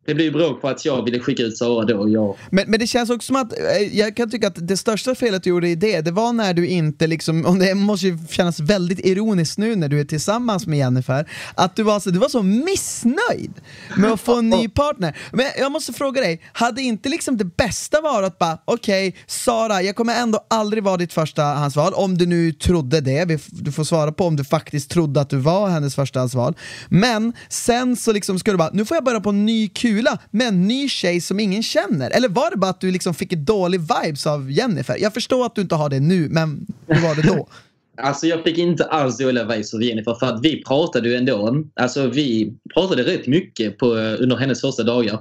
det blir ju bråk på att jag ville skicka ut Sara då och jag Men, men det känns också som att, eh, jag kan tycka att det största felet du gjorde i det, det var när du inte liksom, och det måste ju kännas väldigt ironiskt nu när du är tillsammans med Jennifer, att du var så, du var så missnöjd med att få en ny partner. Men jag måste fråga dig, hade inte liksom det bästa varit att bara, okej Sara, jag kommer ändå aldrig vara ditt första handsval, om du nu trodde det, du får svara på om du faktiskt trodde att du var hennes första handsval. Men sen så liksom ska du bara, nu får jag börja på en ny kula med en ny tjej som ingen känner. Eller var det bara att du liksom fick dålig vibes av Jennifer? Jag förstår att du inte har det nu, men hur var det då? Alltså jag fick inte alls dåliga vibes av Jennifer för att vi pratade ju ändå. Alltså vi pratade rätt mycket på, under hennes första dagar.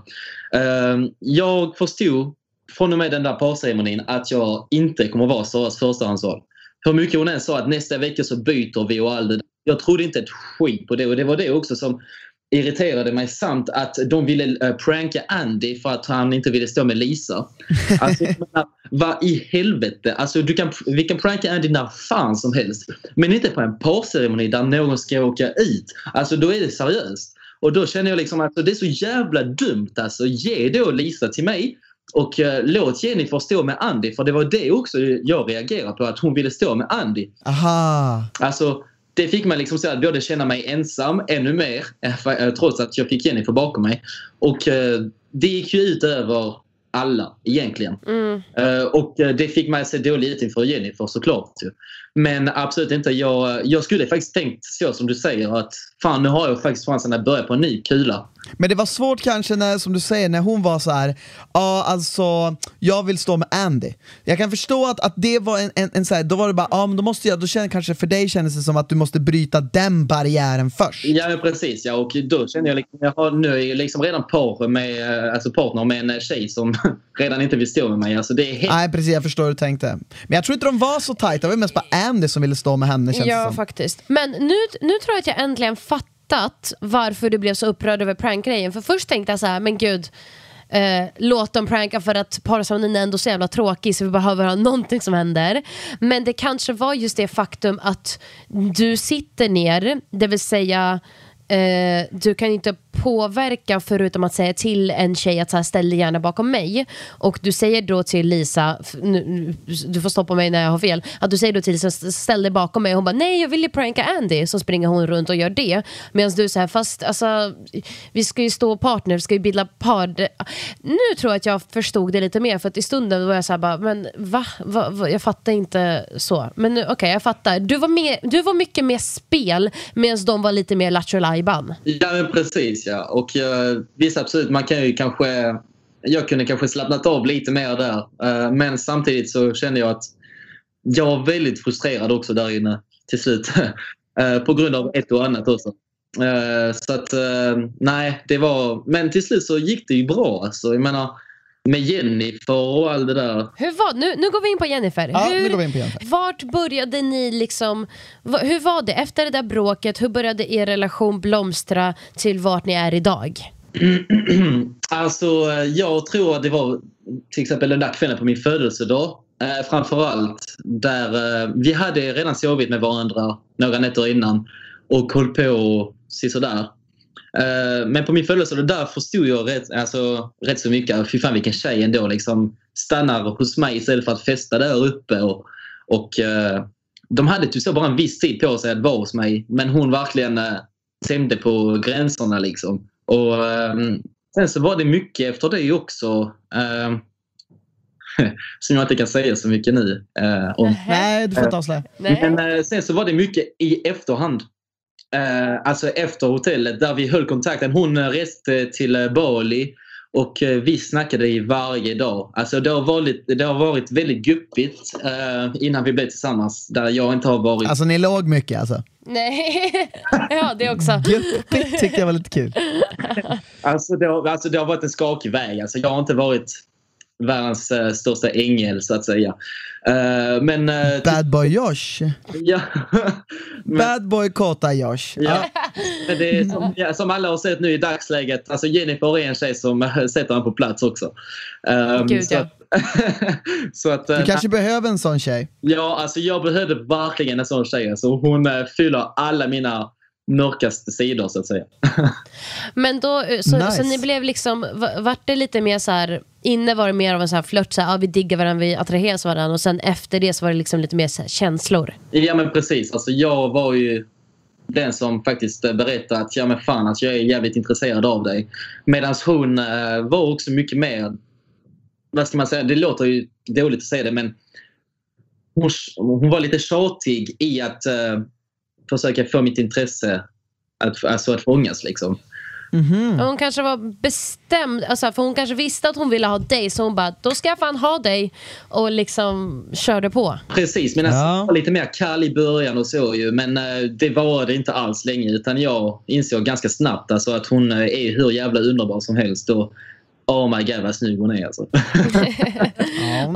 Uh, jag förstod från och med den där parceremonin att jag inte kommer vara Saras förstahandsval. Hur mycket hon än sa att nästa vecka så byter vi och allt det där. Jag trodde inte ett skit på det och det var det också som irriterade mig samt att de ville eh, pranka Andy för att han inte ville stå med Lisa. Alltså, menar, vad i helvete? Alltså, du kan, vi kan pranka Andy när fan som helst. Men inte på en parceremoni där någon ska åka ut. Alltså då är det seriöst. Och då känner jag liksom att alltså, det är så jävla dumt alltså. Ge då Lisa till mig och eh, låt Jennifer stå med Andy. För det var det också jag reagerade på, att hon ville stå med Andy. Aha. Alltså, det fick mig liksom så att både känna mig ensam ännu mer, eh, eh, trots att jag fick Jennifer bakom mig. Och eh, det gick ju ut över alla egentligen. Mm. Och det fick mig att se dålig ut inför Jennifer såklart. Men absolut inte. Jag, jag skulle faktiskt tänkt så som du säger att fan nu har jag faktiskt chansen att börja på en ny kula. Men det var svårt kanske när, som du säger, när hon var så här. ja alltså, jag vill stå med Andy. Jag kan förstå att, att det var en, en, en så här, då var det bara, ja men då måste jag, då känner kanske för dig kändes det som att du måste bryta den barriären först. Ja precis ja och då kände jag liksom, jag har nu liksom redan par med, alltså partner med en tjej som redan inte vill stå med mig. Alltså det är helt... Nej precis, jag förstår hur du tänkte. Men jag tror inte de var så tajta, det var mest bara Andy som ville stå med henne känns det Ja, som. faktiskt. Men nu, nu tror jag att jag äntligen fattat varför du blev så upprörd över prankgrejen. För först tänkte jag så här, men gud, eh, låt dem pranka för att parceremonin är ändå så jävla tråkig så vi behöver ha någonting som händer. Men det kanske var just det faktum att du sitter ner, det vill säga Eh, du kan inte påverka förutom att säga till en tjej att så här, ställ dig gärna bakom mig. Och du säger då till Lisa, nu, du får stoppa mig när jag har fel, att du säger då till Lisa ställ dig bakom mig och hon bara nej jag vill ju pranka Andy. Så springer hon runt och gör det. Medan du säger fast alltså, vi ska ju stå partner, vi ska ju bilda par. Nu tror jag att jag förstod det lite mer för att i stunden var jag så här bara, men va? va, va? Jag fattar inte så. Men nu, okej jag fattar. Du var, mer, du var mycket mer spel medan de var lite mer lattjo lajban. Ja men precis ja. Och eh, visst absolut man kan ju kanske jag kunde kanske slappnat av lite mer där. Eh, men samtidigt så kände jag att jag var väldigt frustrerad också där inne till slut. Eh, på grund av ett och annat också. Eh, så att eh, nej, det var... Men till slut så gick det ju bra alltså. Jag menar med Jennifer och allt det där. Hur var, nu, nu går vi in på Jennifer. Ja, hur, nu går vi in på Jennifer. Vart började ni liksom, hur var det efter det där bråket? Hur började er relation blomstra till vart ni är idag? Alltså, jag tror att det var till exempel den där kvällen på min födelsedag. Eh, framförallt där eh, vi hade redan sovit med varandra några nätter innan och höll på och sådär. Eh, men på min födelsedag där förstod jag rätt, alltså, rätt så mycket. Fy fan vilken tjej ändå liksom stannar hos mig istället för att festa där uppe. Och, och eh, de hade typ så bara en viss tid på sig att vara hos mig. Men hon verkligen eh, tämjde på gränserna liksom. Och ehm, sen så var det mycket efter det också. ehm, som jag inte kan säga så mycket nu eh, om. Nej, du får inte avslöja. Men eh, sen så var det mycket i efterhand. Eh, alltså efter hotellet där vi höll kontakten. Hon reste till eh, Bali och eh, vi snackade i varje dag. Alltså det har varit, det har varit väldigt guppigt eh, innan vi blev tillsammans. Där jag inte har varit... Alltså ni låg mycket alltså. Nej, ja det också. Guppigt tyckte jag var lite kul. Alltså det, har, alltså det har varit en skakig väg. Alltså jag har inte varit världens eh, största ängel så att säga. Eh, men... till- Bad boy Josh. ja. men, Bad boy Kota Josh. ja. men det är som, ja, som alla har sett nu i dagsläget. Alltså Jennifer är en tjej som sätter honom på plats också. Um, Gud, så ja. att, så att, Du kanske behöver en sån tjej. Ja, alltså jag behövde verkligen en sån tjej. Alltså, hon fyller alla mina mörkaste sidor så att säga. Men då, eh, så, Nice. så ni blev liksom, va- vart det lite mer så här, inne var det mer av en så här flört, så här, ja, vi diggar varandra, vi attraheras varandra och sen efter det så var det liksom lite mer så här, känslor. Ja men precis. Alltså, jag var ju den som faktiskt berättade att ja, men fan, alltså, jag är jävligt intresserad av dig. Medan hon eh, var också mycket mer... Vad ska man säga? Det låter ju dåligt att säga det men hon, hon var lite tjatig i att eh, försöka få mitt intresse att, alltså att fångas. Liksom. Mhm. Och Hon kanske var bestämd, alltså, för hon kanske visste att hon ville ha dig så hon bara, då ska jag fan ha dig och liksom körde på. Precis, men Ja. jag var lite mer kall i början och så ju. Men eh, det var det inte alls länge. Utan jag insåg ganska snabbt alltså, att hon eh, är hur jävla underbar som helst. Och, oh my god vad snygg hon är alltså.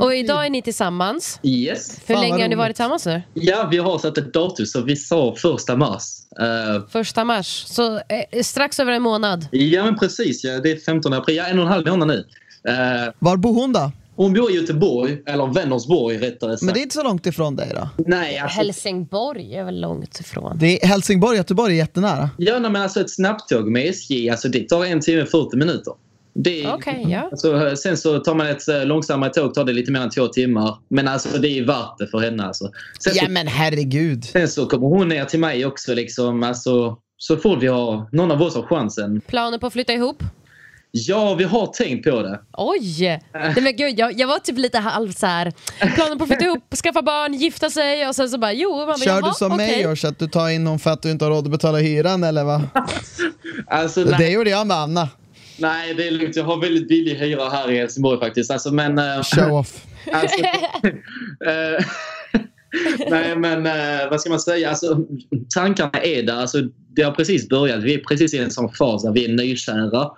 Och idag är ni tillsammans. yes. Hur Fan, länge har ni varit tillsammans nu? Ja, vi har satt ett datum så vi sa första mars. Eh, Första mars, så eh, strax över en månad. ja men precis, ja, det är 15 april. Ja, en och en halv månad nu. Eh, Var bor hon då? hon bor i Göteborg, eller Vänersborg rättare sagt. Men det är inte så långt ifrån dig då? Nej, alltså, Helsingborg är väl långt ifrån. Det är Helsingborg, Göteborg är jättenära. ja, men alltså ett snabbtåg med SJ, alltså det tar en timme och 40 minuter. Det är- Okej, ja. Alltså, sen så tar man ett eh, långsammare tåg, tar det lite mer än två timmar. Men alltså det är värt det för henne. Alltså. Sen, Ja så, men herregud. sen så kommer hon ner till mig också. Liksom, alltså, så fort vi har, någon av oss har chansen. Planer på att flytta ihop? Ja, vi har tänkt på det. Oj! Nej, men gud, jag, jag var typ lite typ halv så här. planer på att flytta ihop, skaffa barn, gifta sig och sen så bara jo. Man bara, Kör du som okay. mig Josh, att du tar in någon för att du inte har råd att betala hyran eller vad? Alltså, Det nej, gjorde jag med Anna. Nej, det är lugnt. Jag har väldigt billig hyra här i Helsingborg faktiskt. Alltså, men, eh, Show off. Alltså, eh, nej, men eh, vad ska man säga? Alltså, tankarna är där. Alltså, det har precis börjat. Vi är precis i en sån fas där vi är nykära.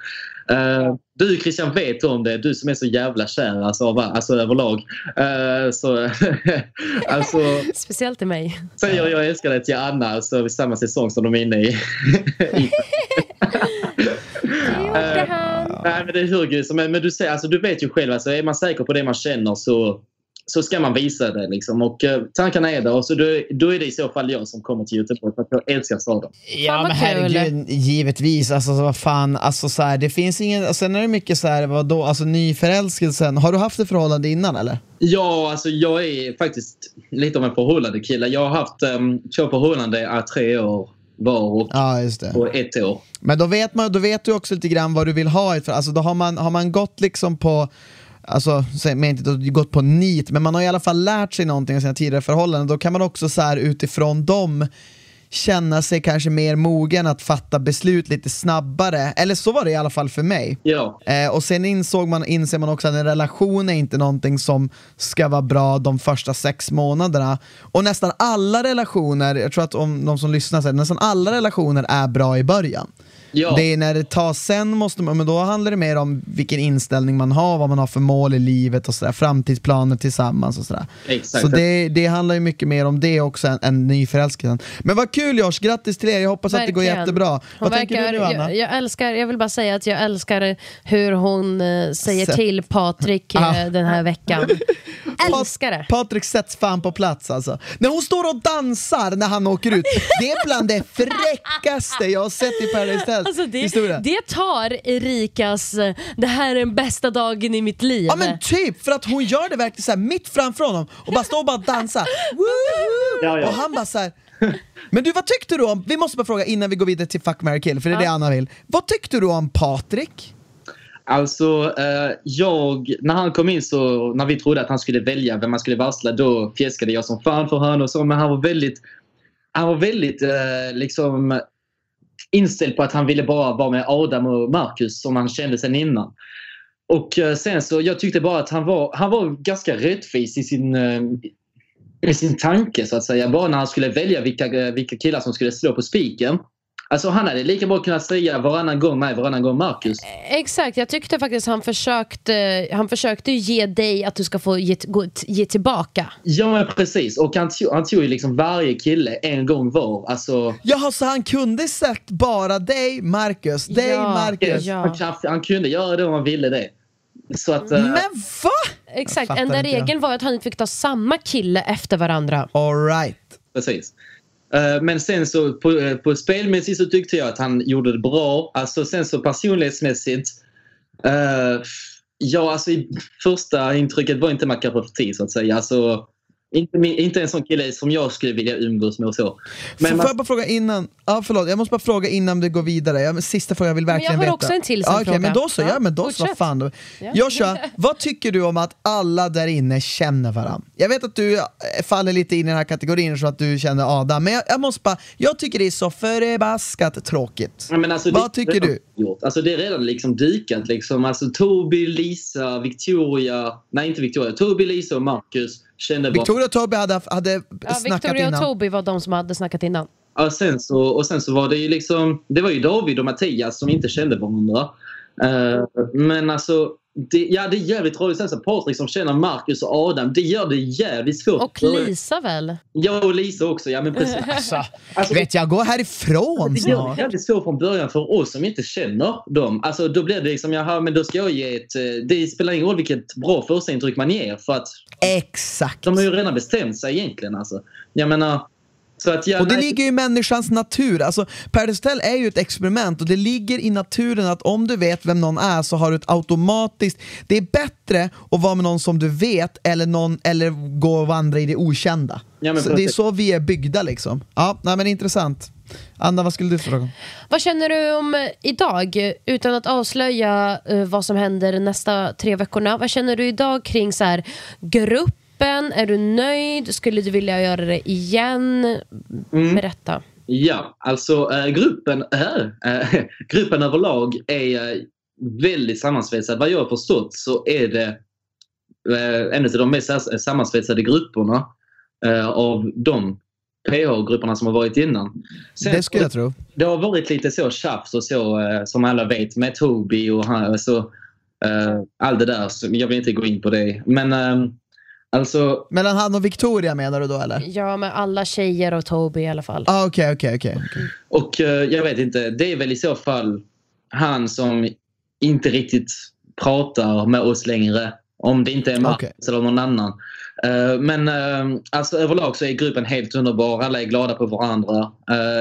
Eh, du Christian vet om det. Du som är så jävla kär alltså, av- alltså överlag. Eh, så, alltså, Speciellt i mig. säger jag älskar dig till Anna så är vi samma säsong som de är inne i. i Det gjorde han. Nej, men det är hur gud som Men du, säger, alltså, du vet ju själv, alltså, är man säker på det man känner så, så ska man visa det. Liksom. Och uh, tankarna är där. Och så då, då är det i så fall jag som kommer till Göteborg för att jag älskar staden. Ja men herregud, givetvis. Alltså så vad fan, alltså så här, det finns ingen, sen är det mycket så här, vadå, alltså nyförälskelsen. Har du haft ett förhållande innan eller? Ja, alltså jag är faktiskt lite av en förhållande kille. Jag har haft um, två förhållanden i tre år var och, Ja, just det. och ett år. Men då vet, man, då vet du också lite grann vad du vill ha. Alltså, då har man, har man gått liksom på Alltså, men inte gått på nit, men man har i alla fall lärt sig någonting av sina tidigare förhållanden. Då kan man också så här, utifrån dem känna sig kanske mer mogen att fatta beslut lite snabbare. Eller så var det i alla fall för mig. Ja, Eh, och sen insåg man, inser man också att en relation är inte någonting som ska vara bra de första sex månaderna. Och nästan alla relationer, jag tror att om de som lyssnar säger nästan alla relationer är bra i början. Ja. Det är när det tar sen måste man, men då handlar det mer om vilken inställning man har, vad man har för mål i livet och sådär, framtidsplaner tillsammans och sådär. exakt. Så det, det handlar ju mycket mer om det också än, än nyförälskelsen. Men vad kul Josh, grattis till er, jag hoppas att det går Verkligen. jättebra. Hon vad tänker verkar- du nu Anna? Jag, jag, älskar, jag vill bara säga att jag älskar hur hon eh, säger Sätt- till Patrik Ah. den här veckan. älskar det. Patrik sätts fan på plats alltså. När hon står och dansar när han åker ut, det är bland det fräckaste jag har sett i Paradise Hotel Alltså det, historia. det tar Erikas eh, “det här är den bästa dagen i mitt liv”. Ja men typ, för att hon gör det verkligen så här mitt framför honom och bara står och bara dansar. Ja, ja. Och han bara så här. Men du vad tyckte du om, vi måste bara fråga innan vi går vidare till Fuck, marry, kill, för det är det Anna vill. Vad tyckte du om Patrik? Alltså, eh, jag, när han kom in så, när vi trodde att han skulle välja vem man skulle varsla, då fjäskade jag som fan för honom och så, men han var väldigt, han var väldigt eh, liksom inställd på att han ville bara vara med Adam och Marcus som han kände sen innan. Och eh, sen så, jag tyckte bara att han var, han var ganska rättvis i sin, eh, i sin tanke så att säga. Bara när han skulle välja vilka, eh, vilka killar som skulle slå på spiken. Alltså han hade lika bra kunnat säga varannan gång mig, varannan gång Marcus. Exakt, jag tyckte faktiskt han försökte, han försökte ge dig att du ska få ge, gå, ge tillbaka. Ja, men precis. Och han, tog- han tog ju liksom varje kille en gång var. Alltså, Jaha, så han kunde sett bara dig, Marcus, dig, Ja, Marcus. ja. han, han kunde göra det om han ville det. Så att... eh, Men va? Exakt, enda jag. regeln var att han inte fick ta samma kille efter varandra. Alright. Precis. Eh, men sen så på, eh, på spelmässigt så tyckte jag att han gjorde det bra. Alltså sen så personlighetsmässigt. Uh, ja, alltså i första intrycket var inte Makarov 10 så att säga. Alltså, inte, inte en sån kille som jag skulle vilja umgås med och så. Men får man, jag bara fråga innan, ja förlåt, jag måste bara fråga innan vi går vidare, ja, men sista frågan, jag vill Men jag verkligen har veta. också en till sån okej, fråga. men då så, ja, Ja, men då så, vad fan då. Ja. Joshua, vad tycker du om att alla där inne känner varandra? Jag vet att du eh, faller lite in i den här kategorin så att du känner Adam, men jag, jag måste bara, jag tycker det är så förbaskat tråkigt. Ja, men alltså, Vad det- tycker du? Gjort. Alltså, det är redan liksom dukat. Liksom. Alltså, Toby, Lisa, Victoria... Nej, inte Victoria. Toby, Lisa och Marcus kände bara... Victoria och Tobbe hade, hade Ja, snackat Victoria innan. och Toby var de som hade snackat innan. Ja, sen så, och sen så var det ju liksom... Det var ju David och Mattias som inte kände varandra. Eh, men alltså... Det, ja, det är jävligt roligt. Sen så Patrik som känner Marcus och Adam. Det gör det jävligt svårt. Och Lisa väl? Ja, och Lisa också. Ja, men precis. Alltså, Alltså, vet jag, gå härifrån Det gör det snart. jävligt svårt från början för oss som inte känner dem. Alltså, då blir det liksom, jaha, men då ska jag ge ett... eh, Det spelar ingen roll vilket bra första intryck man ger för att Exakt. de har ju redan bestämt sig egentligen. Alltså. Jag menar... Så att, ja, Och det nej, ligger ju i människans natur. Alltså, Paradise Hotel är ju ett experiment och det ligger i naturen att om du vet vem någon är så har du ett automatiskt... Det är bättre att vara med någon som du vet eller, någon, eller gå och vandra i det okända. Ja, men så det är så vi är byggda liksom. Ja, nej, men intressant. Anna, vad skulle du fråga? Vad känner du om idag, utan att avslöja eh, vad som händer nästa tre veckorna? Vad känner du idag kring så här, gruppen? Är du nöjd? Skulle du vilja göra det igen? Mm. Berätta. Ja, alltså eh, gruppen, äh, äh, gruppen överlag är äh, väldigt sammansvetsad. Vad jag har förstått så är det äh, en av de mest sam- sammansvetsade grupperna av de PH-grupperna som har varit innan. Sen- Det skulle jag tro. det har varit lite så tjafs och så eh, som alla vet med Toby och han, så, eh, allt det där. Så jag vill inte gå in på det. Men eh, alltså, Mellan han och Victoria menar du då eller? Ja, med alla tjejer och Toby i alla fall. Ah, Okej, okej, okej. och eh, jag vet inte. Det är väl i så fall han som inte riktigt pratar med oss längre. Om det inte är Marcus eller någon annan. Eh, men eh, alltså överlag så är gruppen helt underbar. Alla är glada på varandra.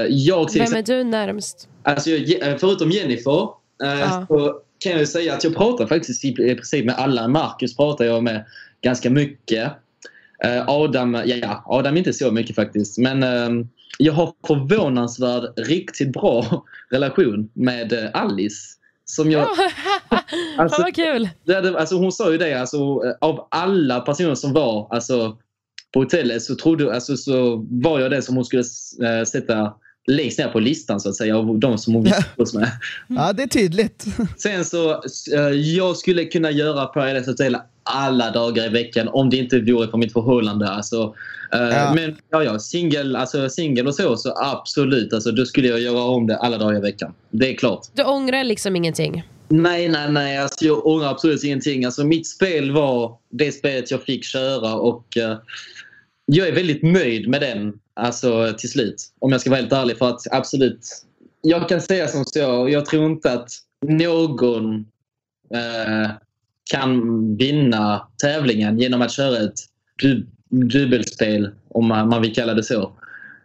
Jag till Vem är du närmst? Alltså, jag- förutom Jennifer Ja. så kan jag säga att jag pratar faktiskt i princip med alla. Marcus pratar jag med ganska mycket. Eh, Adam, ja, Adam inte så mycket faktiskt. Men eh, jag har förvånansvärd riktigt bra relation med eh, Alice. Som jag, alltså, vad kul! det, alltså hon sa ju det, alltså, av alla personer som var alltså, på hotellet så, trodde, alltså, så var jag den som hon skulle eh, sätta längst ner på listan så att säga av de som hon vill umgås med. Ja, det är tydligt. Sen så, eh, jag skulle kunna göra Paradise Hotel alla dagar i veckan om det inte vore för mitt förhållande. Alltså, eh, Ja. Men ja, ja, singel alltså, single och så, så absolut. Alltså, då skulle jag göra om det alla dagar i veckan. Det är klart. Du ångrar liksom ingenting? Nej, nej, nej. Alltså, jag ångrar absolut ingenting. Alltså, mitt spel var det spelet jag fick köra och eh, jag är väldigt nöjd med den alltså, till slut. Om jag ska vara helt ärlig. För att absolut, jag kan säga som så. Jag tror inte att någon eh, kan vinna tävlingen genom att köra ett du- dubbelspel, om man, man vill kalla det så.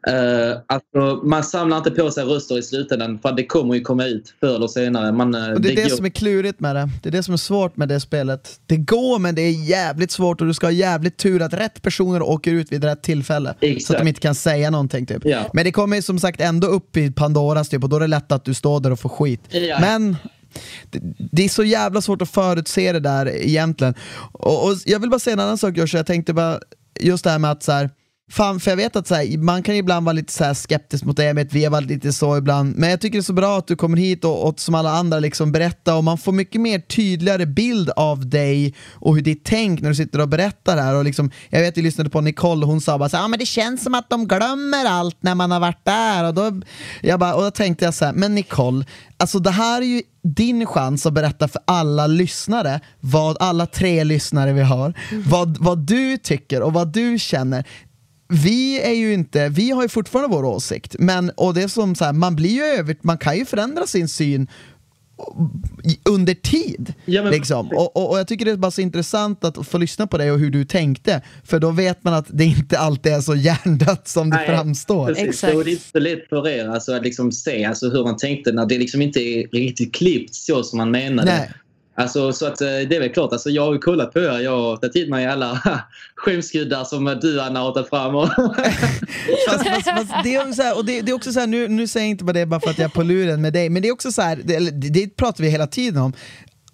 Uh, alltså, man samlar inte på sig röster i slutändan för det kommer ju komma ut förr eller senare. Man, eh, Och det är det, går- som är klurigt med det. Det är det som är svårt med det spelet. Det går men det är jävligt svårt och du ska ha jävligt tur att rätt personer åker ut vid rätt tillfälle. Så att Exakt. de inte kan säga någonting typ. Ja. Men det kommer ju som sagt ändå upp i Pandoras typ och då är det lätt att du står där och får skit. Ja. Men det, det är så jävla svårt att förutse det där egentligen. Och, och jag vill bara säga en annan sak Joshua, jag tänkte bara just det här med att så här, Fan, för jag vet att så här, man kan ibland vara lite så här skeptisk mot det, jag vet, vi har varit lite så ibland, men jag tycker det är så bra att du kommer hit och, och som alla andra liksom berättar och man får mycket mer tydligare bild av dig och hur ditt tänk när du sitter och berättar här. Och liksom, jag vet, vi lyssnade på Nicole och hon sa bara så här, ah, men det känns som att de glömmer allt när man har varit där. Och då, jag bara, och då tänkte jag så här, men Nicole, alltså det här är ju din chans att berätta för alla lyssnare, vad alla tre lyssnare vi har, vad, vad du tycker och vad du känner vi är ju inte, vi har ju fortfarande vår åsikt, men och det är som så här, man blir ju över, man kan ju förändra sin syn under tid. Ja, men- liksom. och, och, och jag tycker det är bara så intressant att få lyssna på dig och hur du tänkte, för då vet man att det inte alltid är så hjärndött som det Nej, framstår. Precis, Exakt. Är det inte så lätt för er alltså, att liksom se alltså, hur man tänkte när det liksom inte är riktigt klippt så som man menade. Nej. Alltså, så att, eh, det är väl klart, alltså, jag har ju kollat på er. Jag har tagit till mig alla skämskuddar som du Anna har tagit fram. Och Fast, fast, fast det, är så här, och det, det är också så här, nu, nu säger jag inte bara det bara för att jag är på luren med dig, men det är också så här, det, det, pratar vi hela tiden om,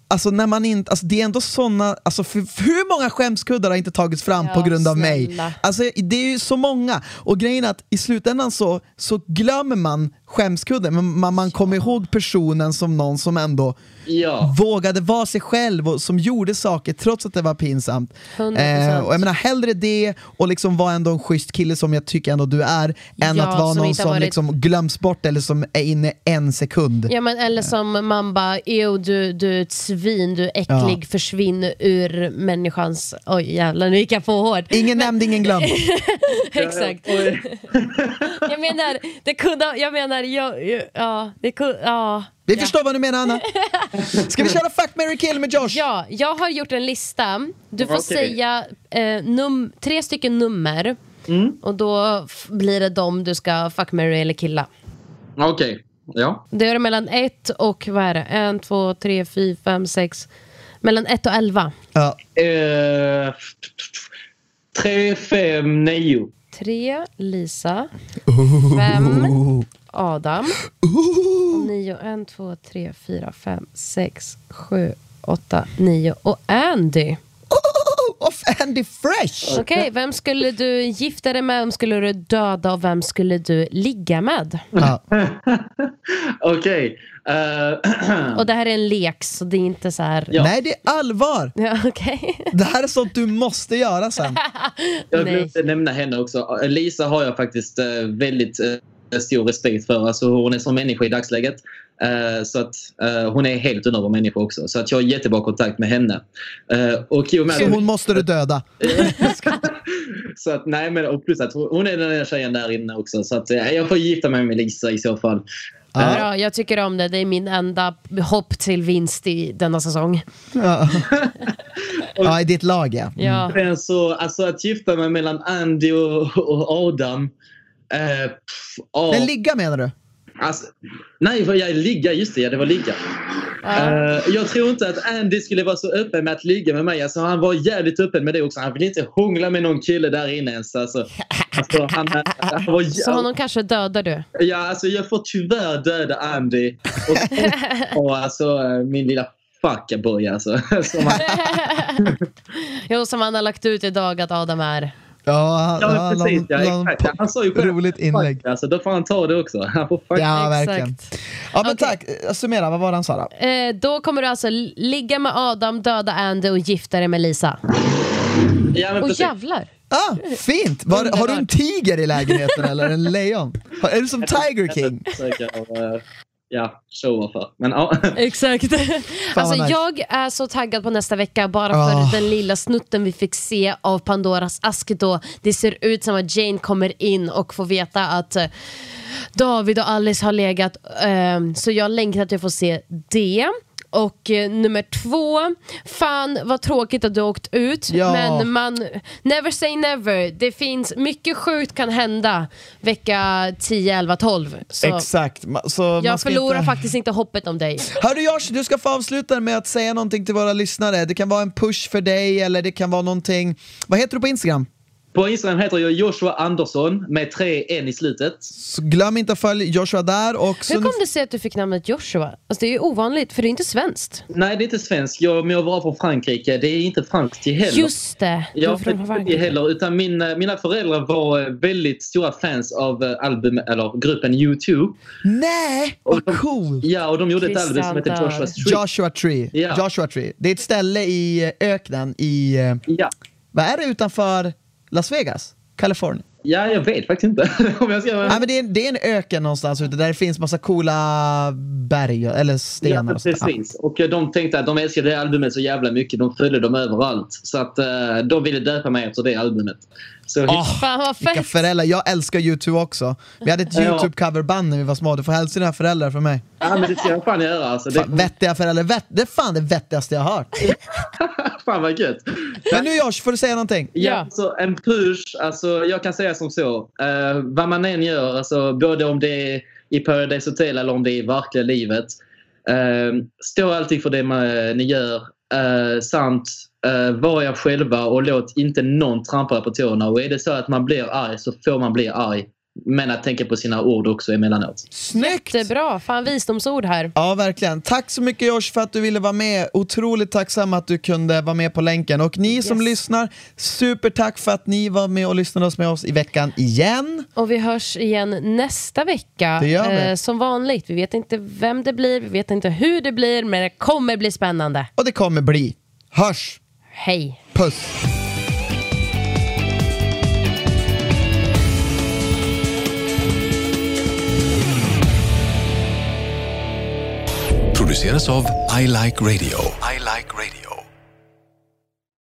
Alltså när man inte, alltså det är ändå såna, alltså för, för hur många skämskuddar har inte tagits fram Ja, på grund av mig? Alltså det är ju så många, och grejen är att i slutändan så, så glömmer man skämskudden, men man, man kommer ihåg personen som någon som ändå ja. vågade vara sig själv och som gjorde saker trots att det var pinsamt. 100%. Eh, och jag menar hellre det och liksom vara ändå en schysst kille som jag tycker ändå du är, än Ja, att vara någon som varit- liksom glöms bort eller som är inne en sekund. Ja, men, eller som man bara, "Ew, du, du är ett svin, du är äcklig, Ja. försvinn ur människans... Oj jävlar, nu gick jag på hårt. Ingen nämnd, ingen glömd. Exakt. Jag menar, det kunde, jag menar, jag, jag- ja, det kunde, ja. Vi ja. förstår vad du menar Anna. Ska vi köra fuck, marry, kill med Josh? Ja, jag har gjort en lista. Du får Okej. säga eh, num tre stycken nummer Mm. och då blir det dem du ska fuck, marry eller killa. Okej. Ja. Det är mellan ett och, vad är det? En, två, tre, fyra, fem, sex. Mellan ett och elva. Ja. Eh, tre, fem, nio. Tre, Lisa. Fem, Adam. Och nio, en, två, tre, fyra, fem, sex, sju, åtta, nio. Och Andy. Oh, of Andy Fresh! Okej, vem skulle du gifta dig med, vem skulle du döda och vem skulle du ligga med? Ja. Okej. eh, Och det här är en lek, så det är inte så här... Ja. Nej, det är allvar! Ja, okej. Det här är sånt du måste göra sen. jag glömde nämna henne också. Lisa har jag faktiskt eh, väldigt eh, stor respekt för. Alltså, hon är som människa i dagsläget. Eh, så att eh, hon är helt underbar människa också. Så att jag har jättebra kontakt med henne. Eh, och i och med Så hon måste du döda. så att nej men och plus att hon är den enda tjejen där inne också. Så att jag får gifta mig med Lisa i så fall. Ja. Bra, jag tycker om det. Det är min enda hopp till vinst i denna säsong. Ja, ja i ditt lag ja. Ja. Men så, alltså att gifta mig mellan Andy och, och Adam. Eh, pff, ja, Men ligga menar du? alltså, nej, vad jag ligga. Just det, ja, det var ligga. Eh, jag tror inte att Andy skulle vara så öppen med att ligga med mig. Alltså, han var jävligt öppen med det också. Han ville inte hångla med någon kille där inne ens. Alltså, alltså, han, han var, Så honom kanske dödar du? Ja, alltså jag får tyvärr döda Andy. Och, och alltså eh, min lilla fuckaboy alltså. Som han, Jo, som han har lagt ut idag att Adam är. Ja, han, ja, han- precis. Ja, han- exakt. Han sa ju själv roligt inlägg. fuck, alltså, då får han ta det också. Han får fuck. Ja, Exakt. verkligen. Ja, men Okej. tack. Eh, Summera, vad var det han sa då? Eh, då kommer du alltså ligga med Adam, döda Andy och gifta dig med Lisa. Ja, men Och precis. jävlar! Ah, fint! Var, har du en tiger i lägenheten eller en lejon? Är du som Tiger King? Ja, showa för. Men ja. Exakt. alltså, nice. Jag är så taggad på nästa vecka bara för Ah. den lilla snutten vi fick se av Pandoras ask då. Det ser ut som att Jane kommer in och får veta att eh, David och Alice har legat. ehm, så jag längtar att jag får se det. Och eh, nummer två, fan vad tråkigt att du åkt ut. Ja. Men man, never say never. Det finns, mycket sjukt kan hända vecka 10, 11, 12. Så Exakt. Ma- Så man jag ska förlorar inte... faktiskt inte hoppet om dig. Hörru Josh, du ska få avsluta med att säga någonting till våra lyssnare. Det kan vara en push för dig eller det kan vara någonting... Vad heter du på Instagram? På Instagram heter jag Joshua Andersson med tre N i slutet. Så glöm inte att följa Joshua där och Hur kom det sig att du fick namnet Joshua? Alltså det är ju ovanligt, för det är inte svenskt. Nej, det är inte svenskt. Jag, men jag var från Frankrike. Det är inte franskt heller. Just det, du är Jag från Frankrike. heller, utan min, mina föräldrar var eh, väldigt stora fans av eh, album, eller gruppen U2. Nej, vad Och de- cool! Ja, och de gjorde ett album som heter Joshua. Street. Joshua Tree. Ja. Joshua Tree. Det är ett ställe i eh, öknen i... eh, Ja. Vad är det utanför Las Vegas? Kalifornien? ja, jag vet faktiskt inte. om jag ska... Nej, men det, är, det är en öken någonstans ute där det finns massa coola berg eller Ja, stenar och. Ja. precis. Och eh, de tänkte att de älskade det albumet så jävla mycket. De följde dem överallt. Så att eh, de ville döpa mig efter det albumet. Så Ah, Fan vad vilka fett! föräldrar, jag älskar YouTube också. Vi hade ett. YouTube-coverband när vi var små, du får hälsa dina föräldrar för mig. ja, men det ska jag fan göra. Alltså. Det, Fan, vettiga föräldrar, Vett, det är fan det vettigaste jag har hört. fan vad gött. Men nu Josh, får du säga någonting? Ja, Ja. alltså en push. Alltså, jag kan säga som så. Eh, vad man än gör, alltså, både om det är i Paradise Hotel eller om det är i verkliga livet. Uh, stå alltid för det man, ni gör. Uh, samt uh, var er själva och låt inte någon trampa på tårna. Och är det så att man blir arg så får man bli arg. Men att tänka på sina ord också emellanåt. Snyggt! Jättebra, fan visdomsord här. Ja, verkligen. Tack så mycket Josh för att du ville vara med. Otroligt tacksam att du kunde vara med på länken. Och ni som Yes. lyssnar, supertack för att ni var med och lyssnade med oss i veckan igen. Och vi hörs igen nästa vecka. Det gör vi. Eh, som vanligt. Vi vet inte vem det blir, vi vet inte hur det blir, men det kommer bli spännande. Och det kommer bli. Hörs! Hej! Puss! produceras av I Like Radio. I like radio.